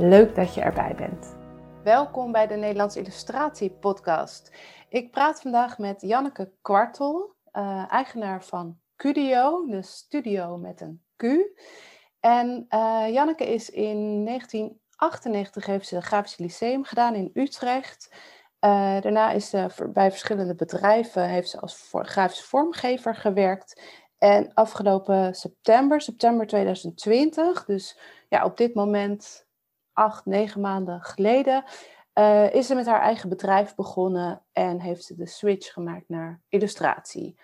Leuk dat je erbij bent. Welkom bij de Nederlandse Illustratie Podcast. Ik praat vandaag met Janneke Kwartel, uh, eigenaar van Cudio, de studio met een Q. En uh, Janneke is in 1998 heeft ze Grafisch Lyceum gedaan in Utrecht. Uh, daarna is ze bij verschillende bedrijven heeft ze als voor, grafisch vormgever gewerkt. En afgelopen september, september 2020, dus ja, op dit moment acht, negen maanden geleden, uh, is ze met haar eigen bedrijf begonnen en heeft ze de switch gemaakt naar illustratie.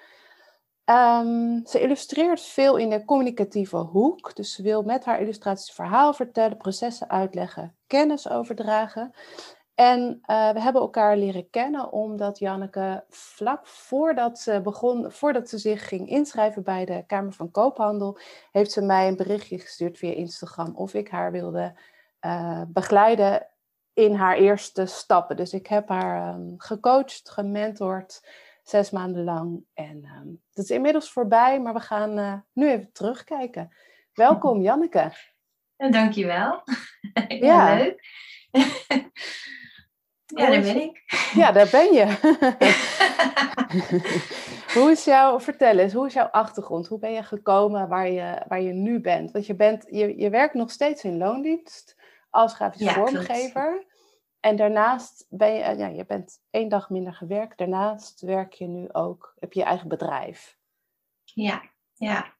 Um, ze illustreert veel in de communicatieve hoek, dus ze wil met haar illustraties verhaal vertellen, processen uitleggen, kennis overdragen. En uh, we hebben elkaar leren kennen omdat Janneke vlak voordat ze begon, voordat ze zich ging inschrijven bij de Kamer van Koophandel, heeft ze mij een berichtje gestuurd via Instagram of ik haar wilde uh, begeleiden in haar eerste stappen. Dus ik heb haar um, gecoacht, gementord, zes maanden lang. En um, het is inmiddels voorbij, maar we gaan uh, nu even terugkijken. Welkom, Janneke. En dankjewel. ja, leuk. ja, daar ben ik. Ja, daar ben je. hoe is jouw, vertel eens, hoe is jouw achtergrond? Hoe ben je gekomen waar je, waar je nu bent? Want je, bent, je, je werkt nog steeds in loondienst als grafisch vormgever. En daarnaast ben je, ja, je bent één dag minder gewerkt. Daarnaast werk je nu ook, heb je je eigen bedrijf. Ja, ja.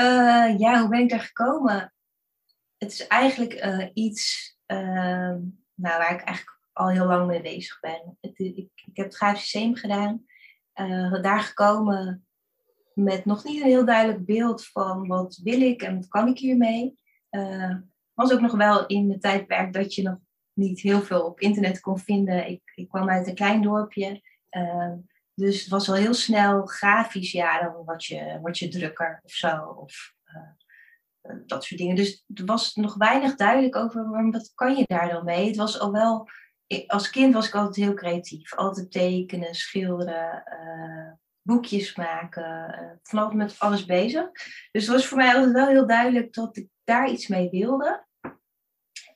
Uh, ja, hoe ben ik daar gekomen? Het is eigenlijk uh, iets uh, nou, waar ik eigenlijk al heel lang mee bezig ben. Het, ik, ik, heb het grafisch systeem gedaan. Eh, daar gekomen met nog niet een heel duidelijk beeld van wat wil ik en wat kan ik hiermee was ook nog wel in het tijdperk dat je nog niet heel veel op internet kon vinden. Ik, ik kwam uit een klein dorpje. Uh, dus het was wel heel snel grafisch. Ja, dan word je, word je drukker of zo. Of uh, dat soort dingen. Dus er was nog weinig duidelijk over wat kan je daar dan mee. Het was al wel... Ik, als kind was ik altijd heel creatief. Altijd tekenen, schilderen, uh, boekjes maken. van alles met alles bezig. Dus het was voor mij altijd wel heel duidelijk dat ik daar iets mee wilde.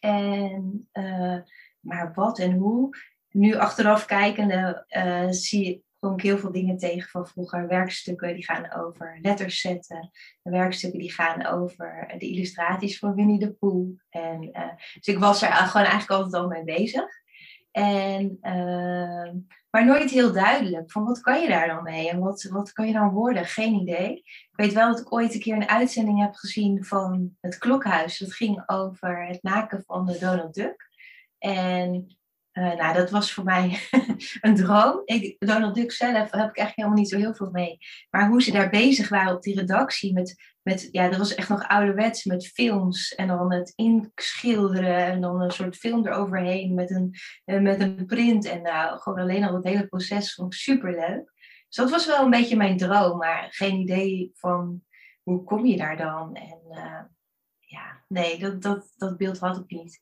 En, uh, maar wat en hoe? Nu achteraf kijkende uh, zie, kom ik heel veel dingen tegen van vroeger. Werkstukken die gaan over letters zetten. Werkstukken die gaan over de illustraties van Winnie de Pooh. En, dus ik was er gewoon eigenlijk altijd al mee bezig. En, maar nooit heel duidelijk van wat kan je daar dan mee en wat, wat kan je dan worden? Geen idee. Ik weet wel dat ik ooit een keer een uitzending heb gezien van het Klokhuis. Dat ging over het maken van de Donald Duck. En uh, nou, dat was voor mij een droom. Ik, Donald Duck zelf heb ik eigenlijk helemaal niet zo heel veel mee. Maar hoe ze daar bezig waren op die redactie met met, ja, dat was echt nog ouderwets met films en dan het inschilderen en dan een soort film eroverheen met een, eh, met een print. En nou, gewoon alleen al het hele proces vond ik super leuk. Dus dat was wel een beetje mijn droom, maar geen idee van hoe kom je daar dan? En uh, ja, nee, dat, dat, dat beeld had ik niet.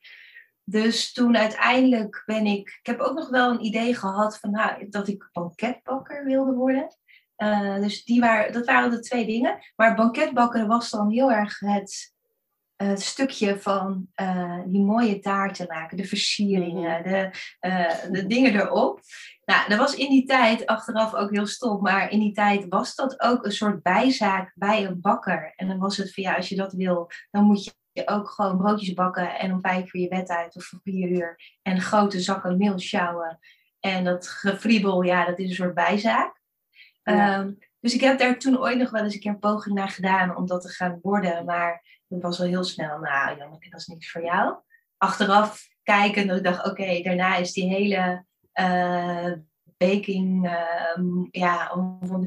Dus toen uiteindelijk ben ik, ik heb ook nog wel een idee gehad van nou, dat ik banketbakker wilde worden. Uh, dus die waren, dat waren de twee dingen. Maar banketbakken was dan heel erg het, het stukje van uh, die mooie taarten maken, de versieringen, mhm. de, uh, de dingen erop. Nou, dat was in die tijd, achteraf ook heel stom, maar in die tijd was dat ook een soort bijzaak bij een bakker. En dan was het van ja, als je dat wil, dan moet je ook gewoon broodjes bakken en om vijf uur je bed uit of voor vier uur en grote zakken meel sjouwen. En dat gefriebel, ja, dat is een soort bijzaak. Um, dus ik heb daar toen ooit nog wel eens een keer een poging naar gedaan om dat te gaan worden. Maar dat was al heel snel, nou Janneke, dat is niks voor jou. Achteraf kijken, dat ik dacht, oké, daarna is die hele uh, baking, uh, ja,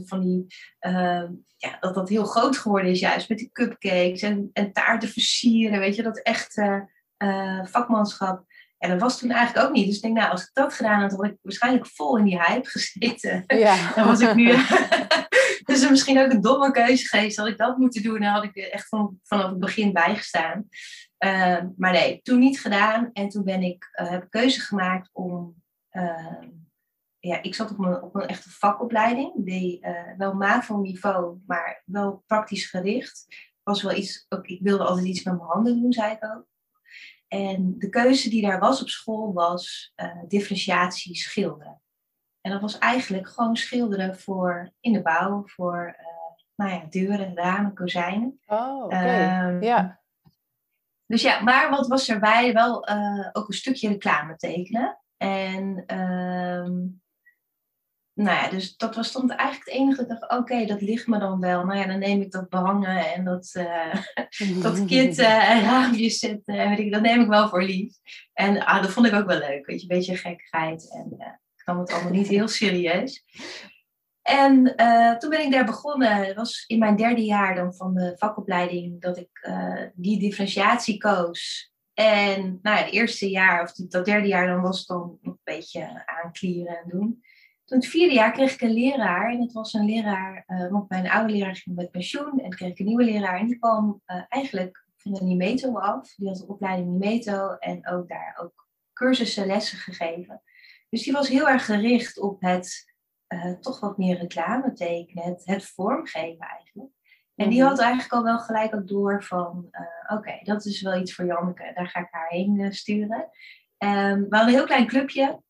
van, die, uh, ja, dat dat heel groot geworden is juist met die cupcakes en, en taarten versieren, weet je, dat echt uh, vakmanschap. En dat was toen eigenlijk ook niet. Dus ik denk, nou, als ik dat gedaan had, had ik waarschijnlijk vol in die hype gezeten. Ja. dan was ik nu... dus misschien ook een domme keuze geweest. Had ik dat moeten doen, dan had ik er echt van, vanaf het begin bijgestaan. Uh, maar nee, toen niet gedaan. En toen ben ik, uh, heb ik keuze gemaakt om... Uh, ja, ik zat op een, op een echte vakopleiding. Die wel MAVO-niveau, maar wel praktisch gericht. Was wel iets, ook, ik wilde altijd iets met mijn handen doen, zei ik ook. En de keuze die daar was op school was uh, differentiatie schilderen. En dat was eigenlijk gewoon schilderen voor in de bouw, voor uh, nou ja, deuren, ramen, kozijnen. Oh, oké. Ehm, ja. Dus ja, maar wat was erbij? Wel uh, ook een stukje reclame tekenen. En um, nou ja, dus dat was stond eigenlijk het enige dat ik dacht, oké, dat ligt me dan wel. Nou ja, dan neem ik dat behangen en dat, uh, dat kit uh, en raampjes zetten. En weet ik, dat neem ik wel voor lief. En ah, dat vond ik ook wel leuk, weet je, een beetje gekkigheid. En uh, ik nam het allemaal niet heel serieus. En toen ben ik daar begonnen. Het was in mijn derde jaar dan van de vakopleiding dat ik die differentiatie koos. En nou ja, het eerste jaar, of dat derde jaar, dan was het dan nog een beetje aanklieren en doen. Toen het vierde jaar kreeg ik een leraar. En het was een leraar, uh, want mijn oude leraar ging met pensioen. En kreeg ik een nieuwe leraar. En die kwam uh, eigenlijk van de Nimeto af. Die had de opleiding Nimeto. En ook daar ook cursussen, lessen gegeven. Dus die was heel erg gericht op het uh, toch wat meer reclame tekenen. Het, het vormgeven eigenlijk. En die mhm. had eigenlijk al wel gelijk ook door van, oké, dat is wel iets voor Janneke, daar ga ik haar heen sturen. Um, we hadden een heel klein clubje,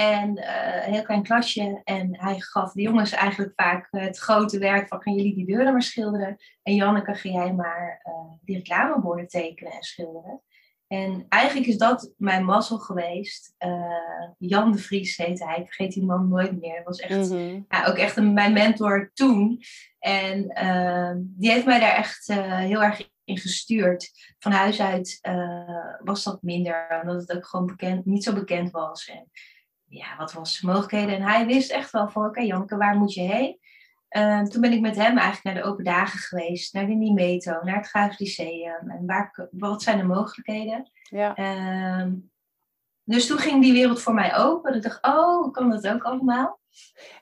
en uh, een heel klein klasje. En hij gaf de jongens eigenlijk vaak het grote werk van gaan jullie die deuren maar schilderen. En Janneke, ga jij maar uh, die reclameborden tekenen en schilderen. En eigenlijk is dat mijn mazzel geweest. Uh, Jan de Vries heette hij. Ik vergeet die man nooit meer. Hij was echt, mhm. ja, ook echt een, mijn mentor toen. En die heeft mij daar echt heel erg in gestuurd. Van huis uit was dat minder. Omdat het ook gewoon bekend, niet zo bekend was. En ja, wat was mogelijkheden? En hij wist echt wel van, oké okay, Janneke, waar moet je heen? Uh, toen ben ik met hem eigenlijk naar de open dagen geweest, naar de Nimeto, naar het Graafs Lyceum. En waar, wat zijn de mogelijkheden? Ja. Uh, dus toen ging die wereld voor mij open. Ik dacht, oh, kan dat ook allemaal?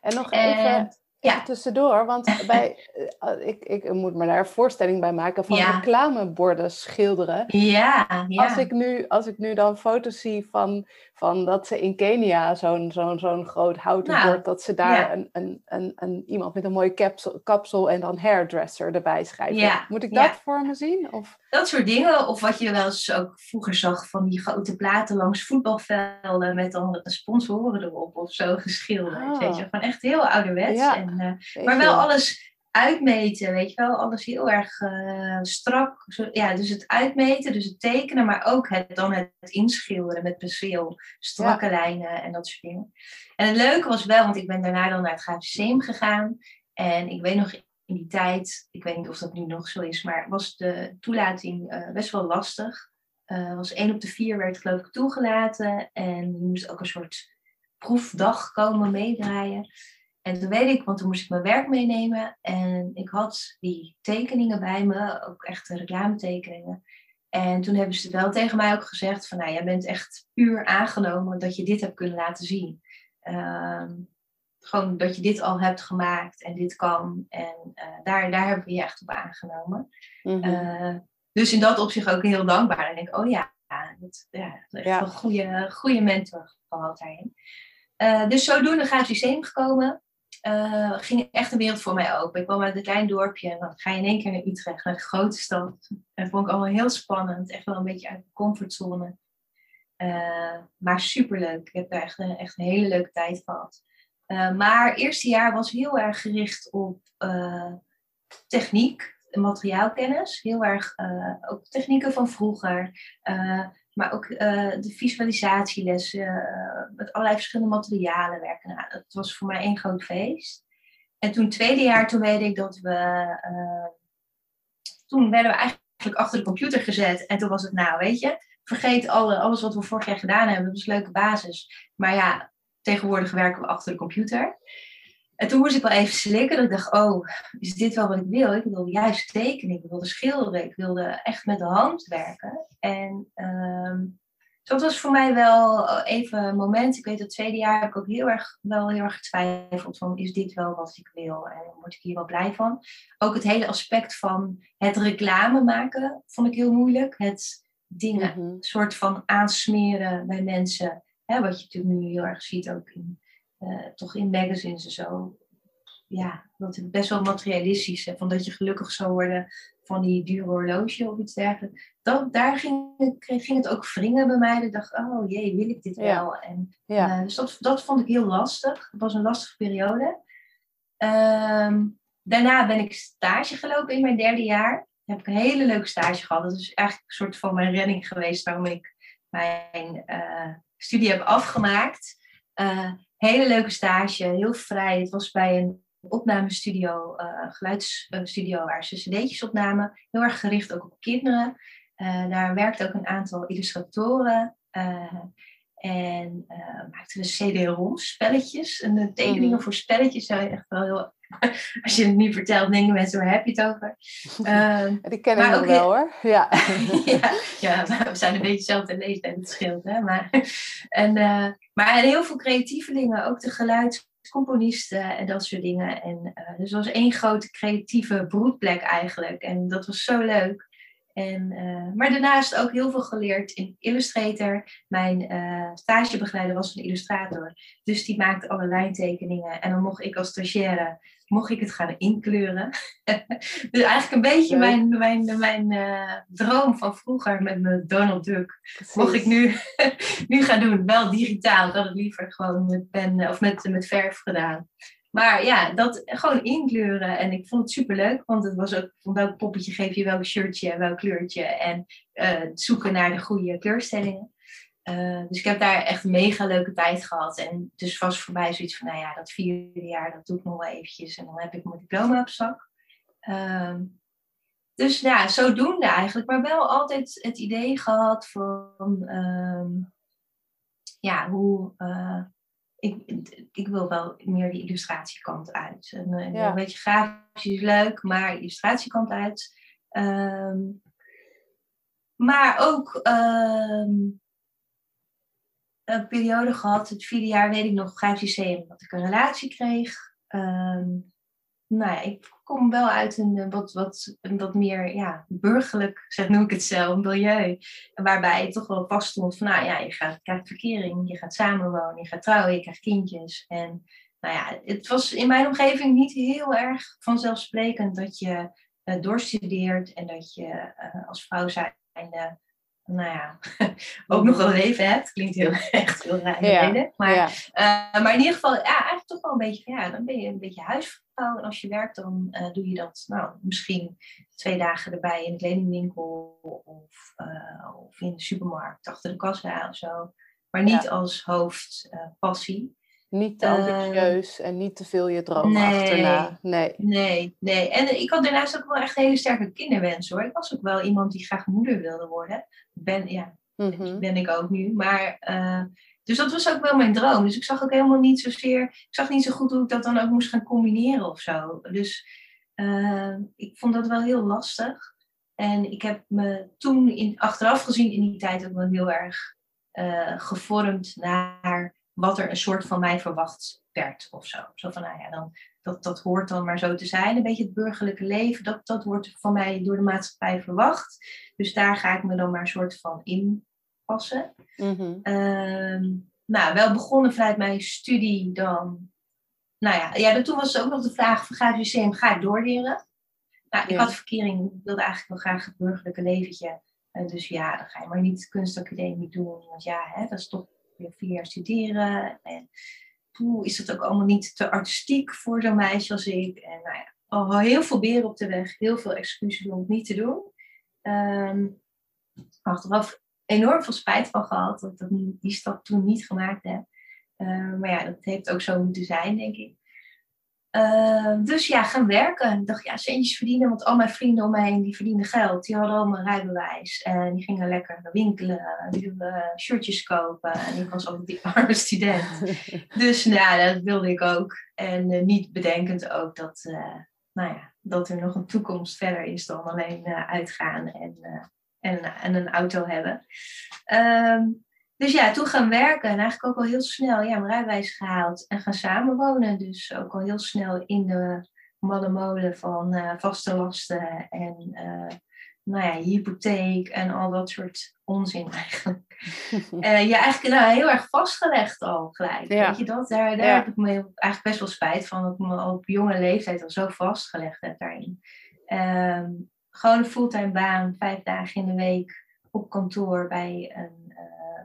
En nog even, ja. tussendoor, want bij, eh, ik, ik moet me daar een voorstelling bij maken van reclameborden schilderen. Ja, ja. Als, ik nu, als ik nu dan foto's zie van, van dat ze in Kenia zo'n zo'n zo'n groot houten nou, bord, dat ze daar een, een, een, een, iemand met een mooie kapsel, kapsel en dan hairdresser erbij schrijven. Moet ik dat voor me zien? Of? Dat soort dingen. Of wat je wel eens ook vroeger zag van die grote platen langs voetbalvelden met dan sponsoren erop of zo geschilderd. Weet je, van echt heel ouderwets. En, uh, maar wel alles uitmeten, weet je wel, alles heel erg uh, strak. Zo, ja, dus het uitmeten, dus het tekenen, maar ook het, dan het inschilderen met penseel, strakke lijnen en dat soort dingen. En het leuke was wel, want ik ben daarna dan naar het Grafisch gegaan. En ik weet nog in die tijd, ik weet niet of dat nu nog zo is, maar was de toelating uh, best wel lastig. Uh, was één op de vier werd geloof ik toegelaten en je moest ook een soort proefdag komen meedraaien. En toen weet ik, want toen moest ik mijn werk meenemen en ik had die tekeningen bij me, ook echt reclametekeningen. En toen hebben ze wel tegen mij ook gezegd van, nou, jij bent echt puur aangenomen dat je dit hebt kunnen laten zien. Uh, gewoon dat je dit al hebt gemaakt en dit kan. En uh, daar, daar hebben we je echt op aangenomen. Mm -hmm. dus in dat opzicht ook heel dankbaar. En denk ik, oh ja, dat, ja, dat echt een goede, goede mentor gehad daarin. Uh, dus zodoende gaat het systeem gekomen uh, ging echt een wereld voor mij open. Ik kwam uit een klein dorpje en dan ga je in één keer naar Utrecht, naar grote stad. En dat vond ik allemaal heel spannend. Echt wel een beetje uit de comfortzone. Uh, maar superleuk. Ik heb daar echt een, echt een hele leuke tijd gehad. Uh, maar het eerste jaar was heel erg gericht op techniek, materiaalkennis. Heel erg ook technieken van vroeger. Maar ook uh, de visualisatielessen, uh, met allerlei verschillende materialen werken. Nou, dat was voor mij één groot feest. En toen tweede jaar, toen weet ik dat we... Uh, toen werden we eigenlijk eigenlijk achter de computer gezet. En toen was het, nou, weet je, vergeet alle, alles wat we vorig jaar gedaan hebben. Dat was een leuke basis. Maar ja, tegenwoordig werken we achter de computer. En toen moest ik wel even slikken. Dat ik dacht, oh, is dit wel wat ik wil? Ik wilde juist tekenen, ik wilde schilderen, ik wilde echt met de hand werken. En um, dat was voor mij wel even een moment. Ik weet, het tweede jaar heb ik ook heel erg, wel heel erg getwijfeld van, is dit wel wat ik wil? En word ik hier wel blij van? Ook het hele aspect van het reclame maken vond ik heel moeilijk. Het dingen mm soort van aansmeren bij mensen. Hè, wat je natuurlijk nu heel erg ziet ook in uh, toch in magazines en zo. Ja, dat is best wel materialistisch. Hè, van dat je gelukkig zou worden van die dure horloge of iets dergelijks. Dat, daar ging, ging het ook wringen bij mij. Ik dacht, oh jee, wil ik dit wel? En, ja. Uh, dus dat, dat vond ik heel lastig. Het was een lastige periode. Ehm, daarna ben ik stage gelopen in mijn derde jaar. heb ik een hele leuke stage gehad. Dat is eigenlijk een soort van mijn redding geweest waarom ik mijn uh, studie heb afgemaakt. Uh, Hele leuke stage, heel vrij. Het was bij een opnamestudio, uh, geluidsstudio waar ze cd'tjes opnamen. Heel erg gericht ook op kinderen. Uh, daar werkte ook een aantal illustratoren. En maakten de CD-ROM spelletjes. En de tekeningen mhm. voor spelletjes zijn echt wel heel Als je het nu vertelt, denken mensen, waar heb je het over? Uh, Die kennen we wel hoor. Ja. ja, ja, we zijn een beetje hetzelfde leeftijd, het scheelt. Hè? Maar, en, uh, maar heel veel creatievelingen, ook de geluidscomponisten en dat soort dingen. En, uh, dus het was één grote creatieve broedplek eigenlijk. En dat was zo leuk. En, uh, maar daarnaast ook heel veel geleerd in Illustrator. Mijn uh, stagebegeleider was een illustrator. Dus die maakte alle lijntekeningen. En dan mocht ik als stagiaire mocht ik het gaan inkleuren. dus eigenlijk een beetje mijn, mijn, mijn uh, droom van vroeger met mijn Donald Duck. Mocht ik nu, nu gaan doen. Wel digitaal. Ik had het liever gewoon met pen of met, met verf gedaan. Maar ja, dat gewoon inkleuren. En ik vond het superleuk, want het was ook van welk poppetje geef je welk shirtje en welk kleurtje. En uh, zoeken naar de goede kleurstellingen. Uh, dus ik heb daar echt een mega leuke tijd gehad. En dus was voor mij zoiets van, nou ja, dat vierde jaar, dat doe ik nog wel eventjes. En dan heb ik mijn diploma op zak. Uh, dus ja, zodoende eigenlijk. Maar wel altijd het idee gehad van, uh, ja, hoe uh, ik, ik wil wel meer die illustratiekant uit. En, ja. Een beetje grafisch is leuk, maar illustratiekant uit. Um, maar ook um, periode gehad, het vierde jaar weet ik nog, grafisch lyceum, dat ik een relatie kreeg. Um, nou ja, ik kom wel uit een eh, wat, wat, een meer ja, burgerlijk, zeg, noem ik het zelf, milieu. Waarbij toch wel vast stond van, nou ja, je gaat, krijgt verkering, je gaat samenwonen, je gaat trouwen, je krijgt kindjes. En nou ja, het was in mijn omgeving niet heel erg vanzelfsprekend dat je uh, doorstudeert en dat je uh, als vrouw zijn nou ja, ook nog een leven hebt. Klinkt heel echt heel raar. Ja, maar, ja. uh, maar in ieder geval, ja, eigenlijk toch wel een beetje, ja, dan ben je een beetje huisvrouw. En als je werkt, dan uh, doe je dat nou, misschien twee dagen erbij in de kledingwinkel of, uh, of in de supermarkt achter de kassa of zo. Maar niet ja. als hoofdpassie. Niet te ambitieus en niet te veel je droom nee, achterna. Nee. nee, nee. En ik had daarnaast ook wel echt hele sterke kinderwens hoor. Ik was ook wel iemand die graag moeder wilde worden. Ben, ja, mm-hmm. ben ik ook nu. Maar, uh, dus dat was ook wel mijn droom. Dus ik zag ook helemaal niet zozeer... Ik zag niet zo goed hoe ik dat dan ook moest gaan combineren of zo. Dus uh, ik vond dat wel heel lastig. En ik heb me toen in, achteraf gezien in die tijd ook wel heel erg uh, gevormd naar wat er een soort van mij verwacht werd of zo. Zo van, nou ja, dan, dat, dat hoort dan maar zo te zijn. Een beetje het burgerlijke leven, dat, dat wordt van mij door de maatschappij verwacht. Dus daar ga ik me dan maar een soort van inpassen. Mm nou, wel begonnen vanuit mijn studie dan. Nou ja, ja toen was het ook nog de vraag ga het ga ik doorleren? Nou, ik had verkering, ik wilde eigenlijk wel graag het burgerlijke leventje. Uh, dus ja, dan ga je maar niet kunstacademie doen. Want ja, hè, dat is toch weer vier jaar studeren. En hoe is dat ook allemaal niet te artistiek voor zo'n meisje als ik. En nou ja, al heel veel beren op de weg, heel veel excuses om het niet te doen. Um, achteraf enorm veel spijt van gehad dat ik die stap toen niet gemaakt heb. Uh, maar ja, dat heeft ook zo moeten zijn, denk ik. Ehm, dus ja, gaan werken. Ik dacht, ja, centjes verdienen, want al mijn vrienden om mij heen, die verdienen geld. Die hadden allemaal een rijbewijs. En die gingen lekker winkelen, die wilden shirtjes kopen. En ik was ook die arme student. dus nou, dat wilde ik ook. En uh, niet bedenkend ook dat, uh, nou ja, dat er nog een toekomst verder is dan alleen uitgaan en, en, en, een auto hebben. Um, dus ja, toen gaan werken en eigenlijk ook al heel snel ja, mijn rijbewijs gehaald en gaan samenwonen. Dus ook al heel snel in de malle molen van uh, vaste lasten en uh, nou ja, hypotheek en al dat soort onzin eigenlijk. uh, ja, eigenlijk nou, heel erg vastgelegd al gelijk. Ja. Weet je dat? Daar, daar heb ik me eigenlijk best wel spijt van dat ik me op jonge leeftijd al zo vastgelegd heb daarin. Um, gewoon een fulltime baan, vijf dagen in de week op kantoor bij een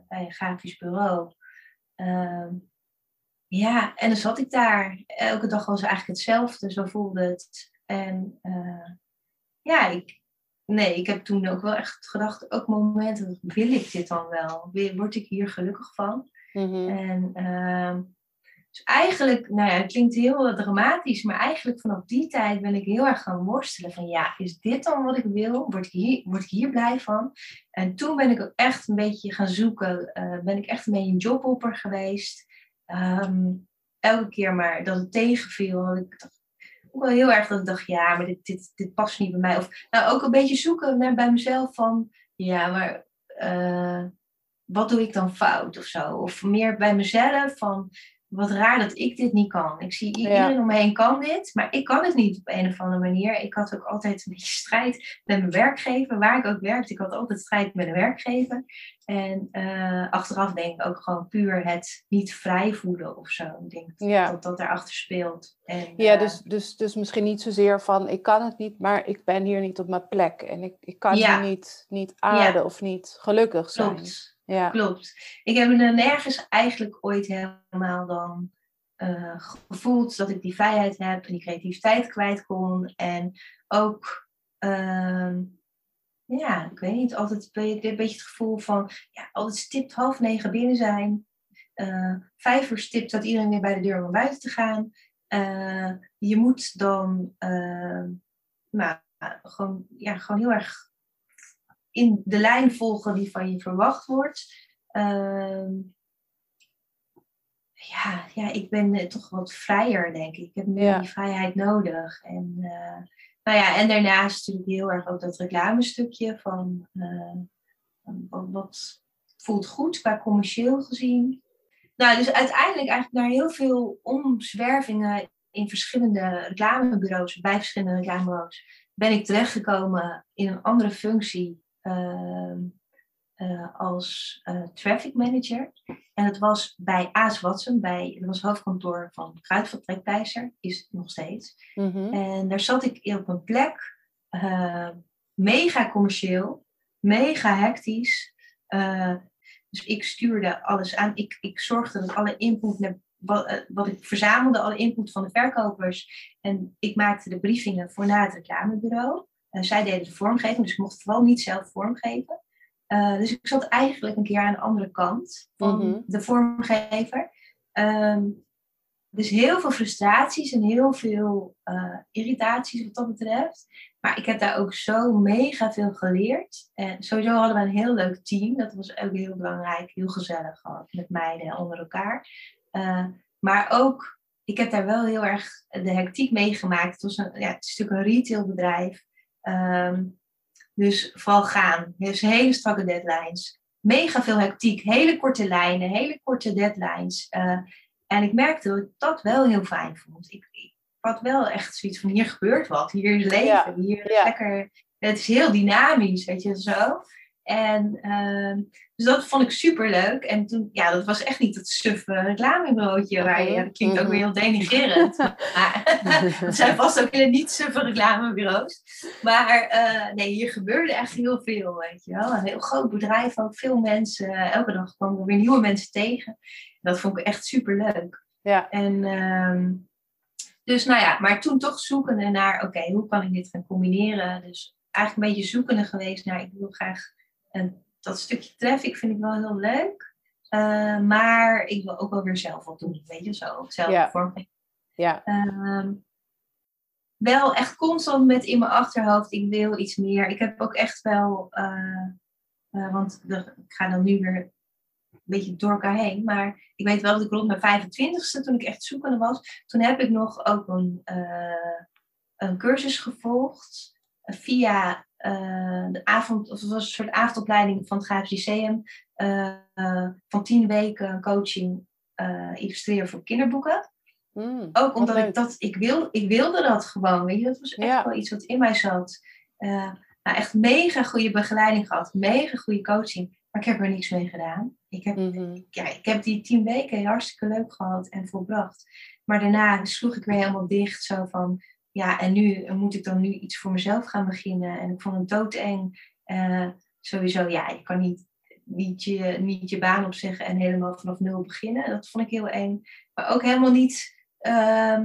bij een grafisch bureau. Ehm, ja, en dan zat ik daar. Elke dag was eigenlijk hetzelfde, zo voelde het. En uh, ja, ik, nee, ik heb toen ook wel echt gedacht, ook momenten, wil ik dit dan wel? Word ik hier gelukkig van? Mm-hmm. En uh, dus eigenlijk, nou ja, het klinkt heel dramatisch, maar eigenlijk vanaf die tijd ben ik heel erg gaan worstelen van ja, is dit dan wat ik wil? Word ik hier, word ik hier blij van? En toen ben ik ook echt een beetje gaan zoeken, uh, ben ik echt een beetje een jobhopper geweest. Um, elke keer maar dat het tegenviel. Ik dacht ook wel heel erg dat ik dacht, ja, maar dit, dit, dit past niet bij mij. Of nou, ook een beetje zoeken naar bij mezelf van, ja, maar uh, wat doe ik dan fout of zo? Of meer bij mezelf van, wat raar dat ik dit niet kan. Ik zie iedereen om me heen kan dit, maar ik kan het niet op een of andere manier. Ik had ook altijd een beetje strijd met mijn werkgever, waar ik ook werkte. Ik had altijd strijd met een werkgever. En uh, achteraf denk ik ook gewoon puur het niet vrij voelen of zo. Ik denk ja. dat dat daarachter speelt. En, ja, uh, dus, dus, dus misschien niet zozeer van ik kan het niet, maar ik ben hier niet op mijn plek. En ik, ik kan ja. hier niet, niet aarden of niet gelukkig zijn. Klopt. Ja. Klopt. Ik heb me nergens eigenlijk ooit helemaal dan uh, gevoeld dat ik die vrijheid heb en die creativiteit kwijt kon. En ook, uh, ja, ik weet niet, altijd een beetje het gevoel van, ja, altijd stipt half negen binnen zijn. Uh, vijf uur stipt dat iedereen weer bij de deur om naar buiten te gaan. Uh, je moet dan, nou, gewoon, ja, gewoon heel erg in de lijn volgen die van je verwacht wordt. Uh, ja, ja, ik ben uh, toch wat vrijer, denk ik. Ik heb meer ja. die vrijheid nodig. En, uh, nou ja, en daarnaast natuurlijk heel erg ook dat reclamestukje van eh, wat, wat, voelt goed qua commercieel gezien. Nou, dus uiteindelijk eigenlijk naar heel veel omzwervingen in verschillende reclamebureaus, bij verschillende reclamebureaus, ben ik terechtgekomen in een andere functie als uh, traffic manager. En het was bij Aas Watson, bij, dat was hoofdkantoor van Kruidvat Trekpleister, is het nog steeds. Mm -hmm. En daar zat ik op een plek, mega commercieel, mega hectisch. dus ik stuurde alles aan. Ik, ik zorgde dat alle input naar wat, wat, ik verzamelde, alle input van de verkopers. En ik maakte de briefingen voor na het reclamebureau. Uh, zij deden de vormgeving, dus ik mocht vooral niet zelf vormgeven. Uh, dus ik zat eigenlijk een keer aan de andere kant van mm -hmm. de vormgever. Um, dus heel veel frustraties en heel veel uh, irritaties wat dat betreft. Maar ik heb daar ook zo mega veel geleerd. En sowieso hadden we een heel leuk team. Dat was ook heel belangrijk. Heel gezellig gehad met meiden onder elkaar. Uh, maar ook, ik heb daar wel heel erg de hectiek meegemaakt. Het, was een, ja, het is natuurlijk een retailbedrijf. Um, dus vooral gaan. Dus hele strakke deadlines. Mega veel hectiek. Hele korte lijnen. Hele korte deadlines. Uh, en ik merkte dat ik dat wel heel fijn vond. Ik, ik had wel echt zoiets van hier gebeurt wat. Hier is leven. Ja. Hier is ja. lekker. Het is heel dynamisch, weet je zo. En uh, dus dat vond ik super leuk. En toen, ja, dat was echt niet dat suffe reclamebroodje waar je, dat klinkt ook weer heel denigrerend. maar het zijn vast ook hele niet suffe reclamebureaus. Maar uh, nee, hier gebeurde echt heel veel, weet je wel. Een heel groot bedrijf, ook veel mensen. Elke dag kwamen er weer nieuwe mensen tegen. Dat vond ik echt super leuk. Ja. En uh, dus nou ja, maar toen toch zoekende naar, oké, okay, hoe kan ik dit gaan combineren? Dus eigenlijk een beetje zoekende geweest naar, ik wil graag en dat stukje traffic vind ik wel heel leuk. Uh, maar ik wil ook wel weer zelf wat doen, weet je zo. Zelf ja. vormgeven. Ja. Ehm, wel echt constant met in mijn achterhoofd, ik wil iets meer. Ik heb ook echt wel, uh, want ik ga dan nu weer een beetje door elkaar heen, maar ik weet wel dat ik rond mijn 25ste, toen ik echt zoekende was, toen heb ik nog ook een, een cursus gevolgd via de avond, of het was een soort avondopleiding van het Grafisch Lyceum, van tien weken coaching illustreren voor kinderboeken. Mm, ook omdat ik dat, ik, wil, ik wilde dat gewoon, weet je, dat was echt wel iets wat in mij zat. Nou, echt mega goede begeleiding gehad, mega goede coaching, maar ik heb er niks mee gedaan. Ik heb, mhm. ja, ik heb die tien weken hartstikke leuk gehad en volbracht. Maar daarna sloeg ik weer helemaal dicht, zo van, ja, en nu moet ik dan nu iets voor mezelf gaan beginnen. En ik vond het doodeng. Uh, sowieso, ja, je kan niet, niet, je, niet je baan opzeggen en helemaal vanaf nul beginnen. Dat vond ik heel eng. Maar ook helemaal niet uh,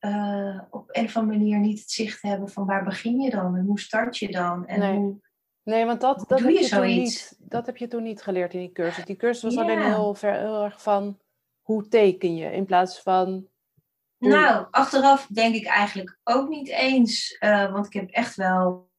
uh, op een of andere manier niet het zicht hebben van waar begin je dan en hoe start je dan en nee. hoe, nee, want dat, dat, heb je, toen niet, dat heb je toen niet geleerd in die cursus. Die cursus was alleen heel, ver, heel erg van hoe teken je in plaats van. Nou, achteraf denk ik eigenlijk ook niet eens, uh, want ik heb echt wel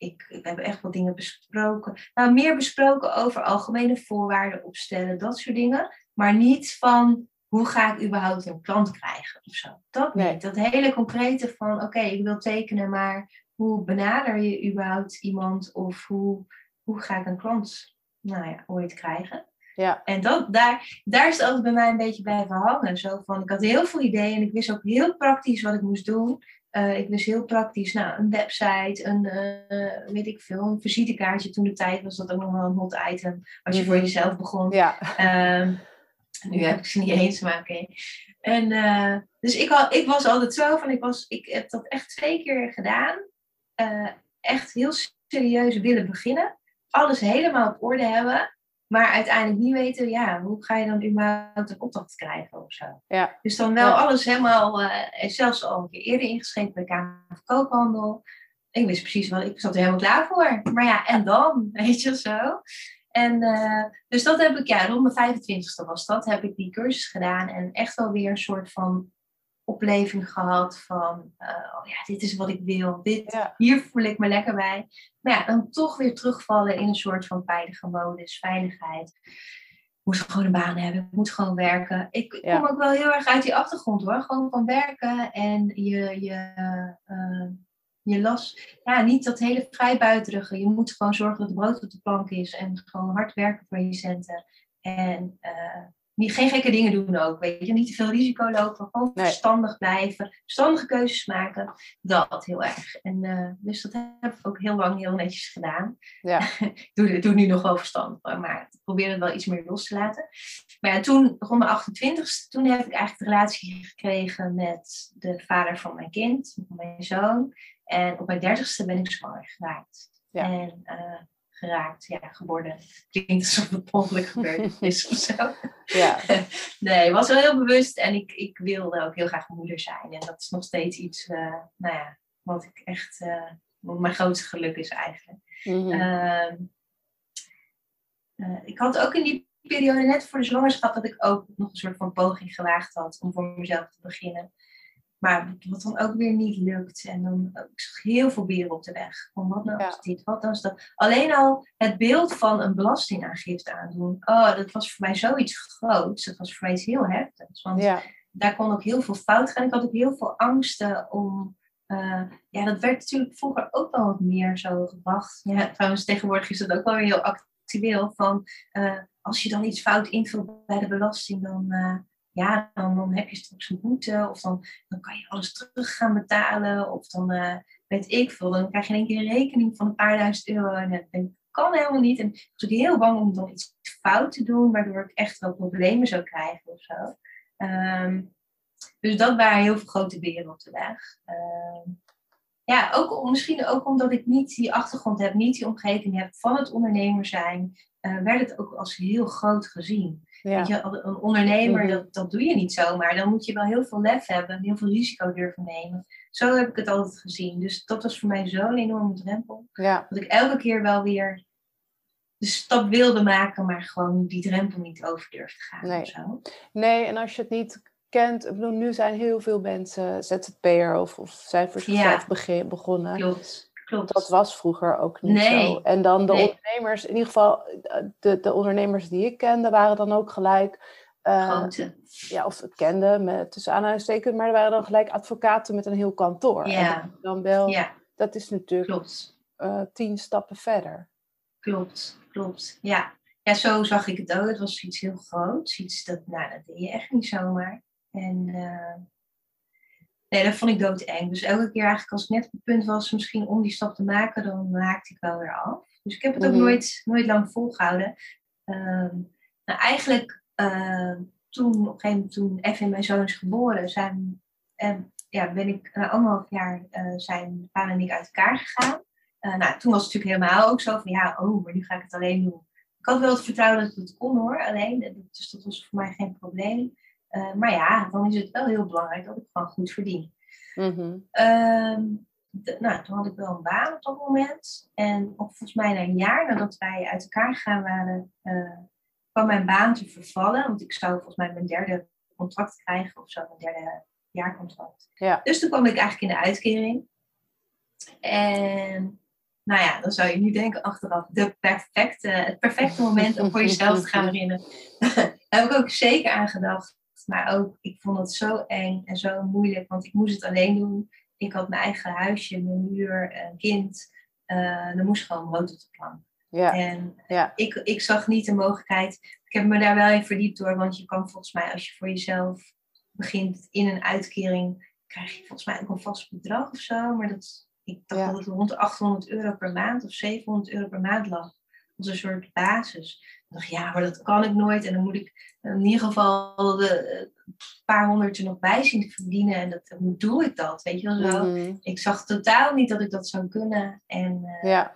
ik, ik heb echt wat dingen besproken. Nou, meer besproken over algemene voorwaarden opstellen, dat soort dingen. Maar niet van hoe ga ik überhaupt een klant krijgen of zo. Dat niet. Dat hele concrete van, oké, ik wil tekenen, maar hoe benader je überhaupt iemand of hoe, hoe ga ik een klant nou ja, ooit krijgen? Ja. En dat, daar, daar is het altijd bij mij een beetje blijven hangen. Zo van, ik had heel veel ideeën en ik wist ook heel praktisch wat ik moest doen. Uh, ik wist heel praktisch, nou, een website, een, uh, weet ik veel, een visitekaartje. Toen de tijd was dat ook nog wel een hot item, als je voor mhm. jezelf begon. Ja. Uh, nu heb ik ze niet eens, maar oké. En uh, dus ik, had, ik was altijd zo van, ik, was, ik heb dat echt twee keer gedaan. Echt heel serieus willen beginnen. Alles helemaal op orde hebben. Maar uiteindelijk niet weten, ja, hoe ga je dan überhaupt een opdracht krijgen of zo. Ja. Dus dan wel alles helemaal, uh, zelfs al een keer eerder ingeschreven bij de Kamer van Koophandel. Ik wist precies wat, ik zat er helemaal klaar voor. Maar ja, en dan, weet je zo. En uh, dus dat heb ik, ja, rond mijn 25ste was dat, heb ik die cursus gedaan en echt wel weer een soort van opleving gehad van, uh, oh ja, dit is wat ik wil, dit, hier voel ik me lekker bij. Maar ja, dan toch weer terugvallen in een soort van veilige modus, veiligheid. Ik moet gewoon een baan hebben, ik moet gewoon werken. Ik, ik kom ook wel heel erg uit die achtergrond hoor, gewoon van werken en je, je uh, je las, ja, niet dat hele vrijbuiterige. Je moet gewoon zorgen dat het brood op de plank is en gewoon hard werken voor je centen. En uh, niet, geen gekke dingen doen ook, weet je. Niet te veel risico lopen, gewoon verstandig blijven, verstandige keuzes maken. Dat heel erg. En uh, dus dat heb ik ook heel lang heel netjes gedaan. Ja. ik doe, doe nu nog wel verstandig, maar ik probeer het wel iets meer los te laten. Maar ja, toen, rond mijn 28 toen heb ik eigenlijk de relatie gekregen met de vader van mijn kind, van mijn zoon. En op mijn dertigste ben ik zwanger geraakt. Ja. En uh, geraakt, ja, geworden. Klinkt alsof het ongeluk gebeurd is of zo. Ja. nee, ik was wel heel bewust en ik, ik wilde ook heel graag moeder zijn. En dat is nog steeds iets, uh, nou ja, wat ik echt, uh, wat mijn grootste geluk is eigenlijk. Mm -hmm. ik had ook in die periode, net voor de zwangerschap, dat ik ook nog een soort van poging gewaagd had om voor mezelf te beginnen. Maar wat dan ook weer niet lukt. En dan ik zag heel veel beren op de weg. Van wat nou is dit? Wat is dat? Alleen al het beeld van een belastingaangifte aandoen. Oh, dat was voor mij zoiets groots. Dat was voor mij iets heel heftigs. Want daar kon ook heel veel fout gaan. Ik had ook heel veel angsten om. Uh, ja, dat werd natuurlijk vroeger ook wel wat meer zo gebracht. Ja, trouwens, tegenwoordig is dat ook wel weer heel actueel. Van uh, als je dan iets fout invult bij de belasting, dan. Uh, ja, dan, heb je straks een boete of dan, dan kan je alles terug gaan betalen of dan uh, weet ik veel, dan krijg je in één keer een rekening van een paar duizend euro en dat kan helemaal niet. En ik was ook heel bang om dan iets fout te doen, waardoor ik echt wel problemen zou krijgen of zo. Um, dus dat waren heel veel grote beren op de weg. Um, ja, ook, misschien ook omdat ik niet die achtergrond heb, niet die omgeving heb van het ondernemer zijn, uh, werd het ook als heel groot gezien. Weet je, een ondernemer, mhm. dat, dat doe je niet zomaar. Dan moet je wel heel veel lef hebben, heel veel risico durven nemen. Zo heb ik het altijd gezien. Dus dat was voor mij zo'n enorme drempel. Ja. Dat ik elke keer wel weer de stap wilde maken, maar gewoon die drempel niet over durfde gaan. Nee. Of zo. nee, en als je het niet kent, ik bedoel, nu zijn heel veel mensen ZZP'er of, of zijn voor zichzelf begonnen. Klopt, klopt. Dat was vroeger ook niet Nee. zo. En dan de Nee. ondernemers, in ieder geval de, de ondernemers die ik kende, waren dan ook gelijk, eh, Grote. ja, of kende, met, tussen aanhalingstekens, maar er waren dan gelijk advocaten met een heel kantoor. Ja. dan wel, Ja, dat is natuurlijk klopt. eh, tien stappen verder. Klopt, klopt. Ja. ja, zo zag ik het ook. Het was iets heel groots. Iets dat, nou, dat deed je echt niet zomaar. En eh, nee, dat vond ik doodeng. Dus elke keer eigenlijk als ik net op het punt was misschien om die stap te maken, dan haakte ik wel weer af. Dus ik heb het ook Mhm. nooit, nooit lang volgehouden. Ehm, nou, eigenlijk eh, toen, op een gegeven moment, toen mijn zoon, is geboren, zijn, eh, ja, ben ik na anderhalf jaar uh, zijn vader en ik uit elkaar gegaan. Uh, nou, toen was het natuurlijk helemaal ook zo van ja, oh, maar nu ga ik het alleen doen. Ik had wel het vertrouwen dat het kon hoor, alleen. Dus dat was voor mij geen probleem. Uh, maar ja, dan is het wel heel belangrijk dat ik gewoon goed verdien. Um, de, nou, toen had ik wel een baan op dat moment. En op, volgens mij na een jaar nadat wij uit elkaar gegaan waren, uh, kwam mijn baan te vervallen. Want ik zou volgens mij mijn derde contract krijgen of zo, mijn derde jaarcontract. Ja. Dus toen kwam ik eigenlijk in de uitkering. En nou ja, dan zou je nu denken achteraf, de perfecte, het perfecte moment om voor jezelf te gaan beginnen. Daar heb ik ook zeker aan gedacht. Maar ook, ik vond het zo eng en zo moeilijk, want ik moest het alleen doen. Ik had mijn eigen huisje, mijn muur, een kind. Uh, er moest gewoon brood op de plank. Ja. En ja. ik, ik zag niet de mogelijkheid. Ik heb me daar wel in verdiept door, want je kan volgens mij, als je voor jezelf begint in een uitkering, krijg je volgens mij ook een vast bedrag of zo. Maar dat, ik dacht Ja. dat het rond de 800 euro per maand of 700 euro per maand lag. Als een soort basis. Dacht, ja, maar dat kan ik nooit. En dan moet ik in ieder geval de een paar honderd er nog bij zien te verdienen. En dat, hoe doe ik dat? Weet je wel zo? Mhm. Ik zag totaal niet dat ik dat zou kunnen. En uh, Ja,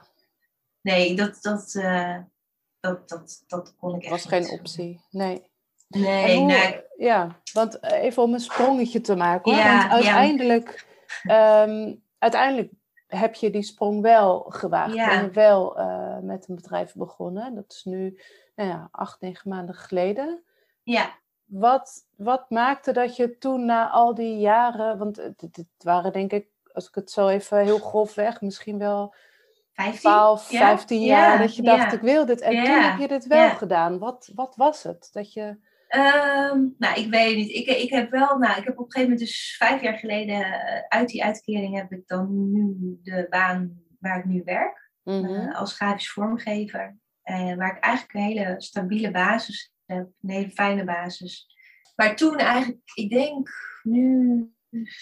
nee, dat, dat, uh, dat, dat, dat kon ik echt was niet. geen optie. Nee. Nee, En hoe- nee. Ja, want eh, even om een sprongetje te maken hoor. Ja, want uiteindelijk, ehm, uiteindelijk heb je die sprong wel gewaagd. Ja. Ben je wel eh, met een bedrijf begonnen. Dat is nu nou ja, acht, negen maanden geleden. Ja, Wat, wat maakte dat je toen na al die jaren, want het, waren denk ik, als ik het zo even heel grof weg, misschien wel 15? 12, Ja, 15 ja, jaar, dat je dacht ja. ik wil dit. En toen heb je dit wel gedaan. Wat, wat was het? Dat je, Ehm, nou, ik weet niet. Ik, ik heb wel, nou, ik heb op een gegeven moment dus vijf jaar geleden eh, uit die uitkering heb ik dan nu de baan waar ik nu werk. Mhm. eh, als grafisch vormgever. Eh, waar ik eigenlijk een hele stabiele basis heb. Een hele fijne basis. Maar toen eigenlijk, ik denk nu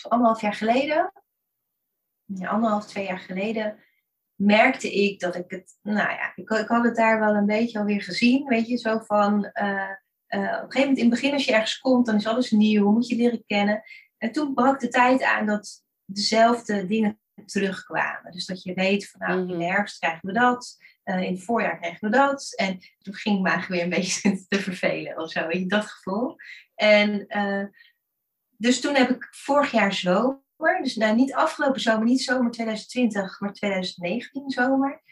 anderhalf jaar geleden. Ja, anderhalf, twee jaar geleden. Merkte ik dat ik het, nou ja, ik, ik had het daar wel een beetje alweer gezien. Weet je, zo van, eh, eh, op een gegeven moment in het begin als je ergens komt, dan is alles nieuw, moet je leren kennen. En toen brak de tijd aan dat dezelfde dingen terugkwamen. Dus dat je weet van nou, in de Mhm. herfst krijgen we dat, eh, in het voorjaar krijgen we dat. En toen ging ik me eigenlijk weer een beetje te vervelen of zo, je, dat gevoel. En eh, dus toen heb ik vorig jaar zomer, dus nou, niet afgelopen zomer, niet zomer 2020, maar 2019 zomer.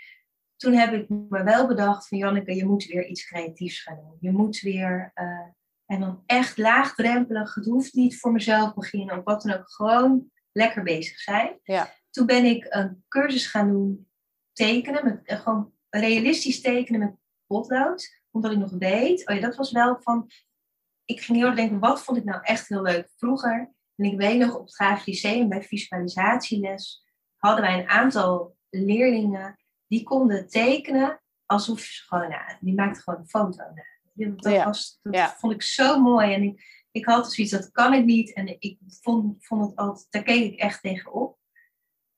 Toen heb ik me wel bedacht van Janneke, je moet weer iets creatiefs gaan doen. Je moet weer, eh, en dan echt laagdrempelig, het hoeft niet voor mezelf beginnen of wat dan ook, gewoon lekker bezig zijn. Ja. Toen ben ik een cursus gaan doen, tekenen, met, gewoon realistisch tekenen met potlood. Omdat ik nog weet, oh ja, dat was wel van, ik ging heel erg denken, wat vond ik nou echt heel leuk vroeger? En ik weet nog op het Grafisch Lyceum bij visualisatieles hadden wij een aantal leerlingen die konden tekenen alsof ze gewoon, nou, die maakten gewoon een foto. Nou, dat Ja, was, dat ja. vond ik zo mooi. En ik, ik had zoiets, dat kan ik niet. En ik vond, vond het altijd, daar keek ik echt tegenop.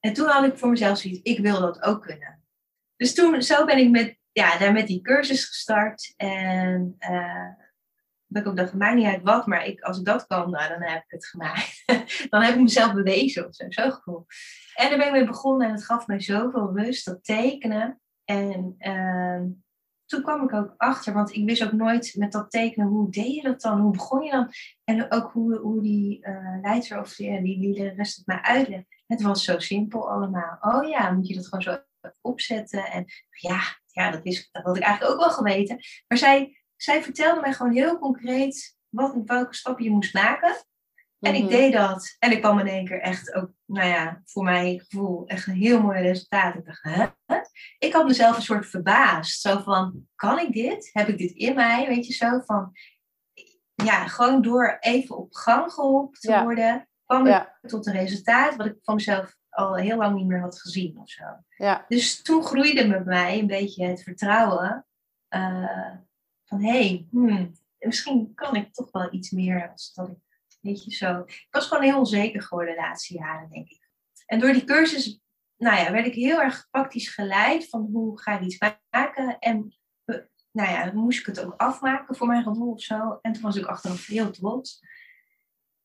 En toen had ik voor mezelf zoiets, ik wil dat ook kunnen. Dus toen, zo ben ik met, ja, daar met die cursus gestart. En eh dat ik ook dacht, maakt niet uit wat, maar ik, als ik dat kan, nou, dan heb ik het gemaakt. dan heb ik mezelf bewezen of zo, zo'n gevoel. En daar ben ik mee begonnen en het gaf mij zoveel rust, dat tekenen. En ehm, toen kwam ik ook achter, want ik wist ook nooit met dat tekenen, hoe deed je dat dan? Hoe begon je dan? En ook hoe, hoe die uh, leidster of die, die, die de rest het mij uitlegde. Het was zo simpel allemaal. Oh ja, moet je dat gewoon zo opzetten. En ja, ja dat, wist, dat had ik eigenlijk ook wel geweten. Maar zij, zij vertelde mij gewoon heel concreet wat, welke stappen je moest maken. En ik Mhm. deed dat. En ik kwam in één keer echt ook, nou ja, voor mijn gevoel echt een heel mooi resultaat. Ik dacht, hè? Ik had mezelf een soort verbaasd. Zo van, kan ik dit? Heb ik dit in mij? Weet je zo van, ja, gewoon door even op gang geholpen te Ja. worden, kwam Ja. ik tot een resultaat wat ik van mezelf al heel lang niet meer had gezien of zo. Ja. Dus toen groeide met mij een beetje het vertrouwen eh, van, hé, hey, hmm, misschien kan ik toch wel iets meer als dat ik, weet je zo. Ik was gewoon heel onzeker geworden de laatste jaren, denk ik. En door die cursus, nou ja, werd ik heel erg praktisch geleid van hoe ga ik iets maken. En eh, nou ja, moest ik het ook afmaken voor mijn gevoel of zo. En toen was ik achteraf heel trots.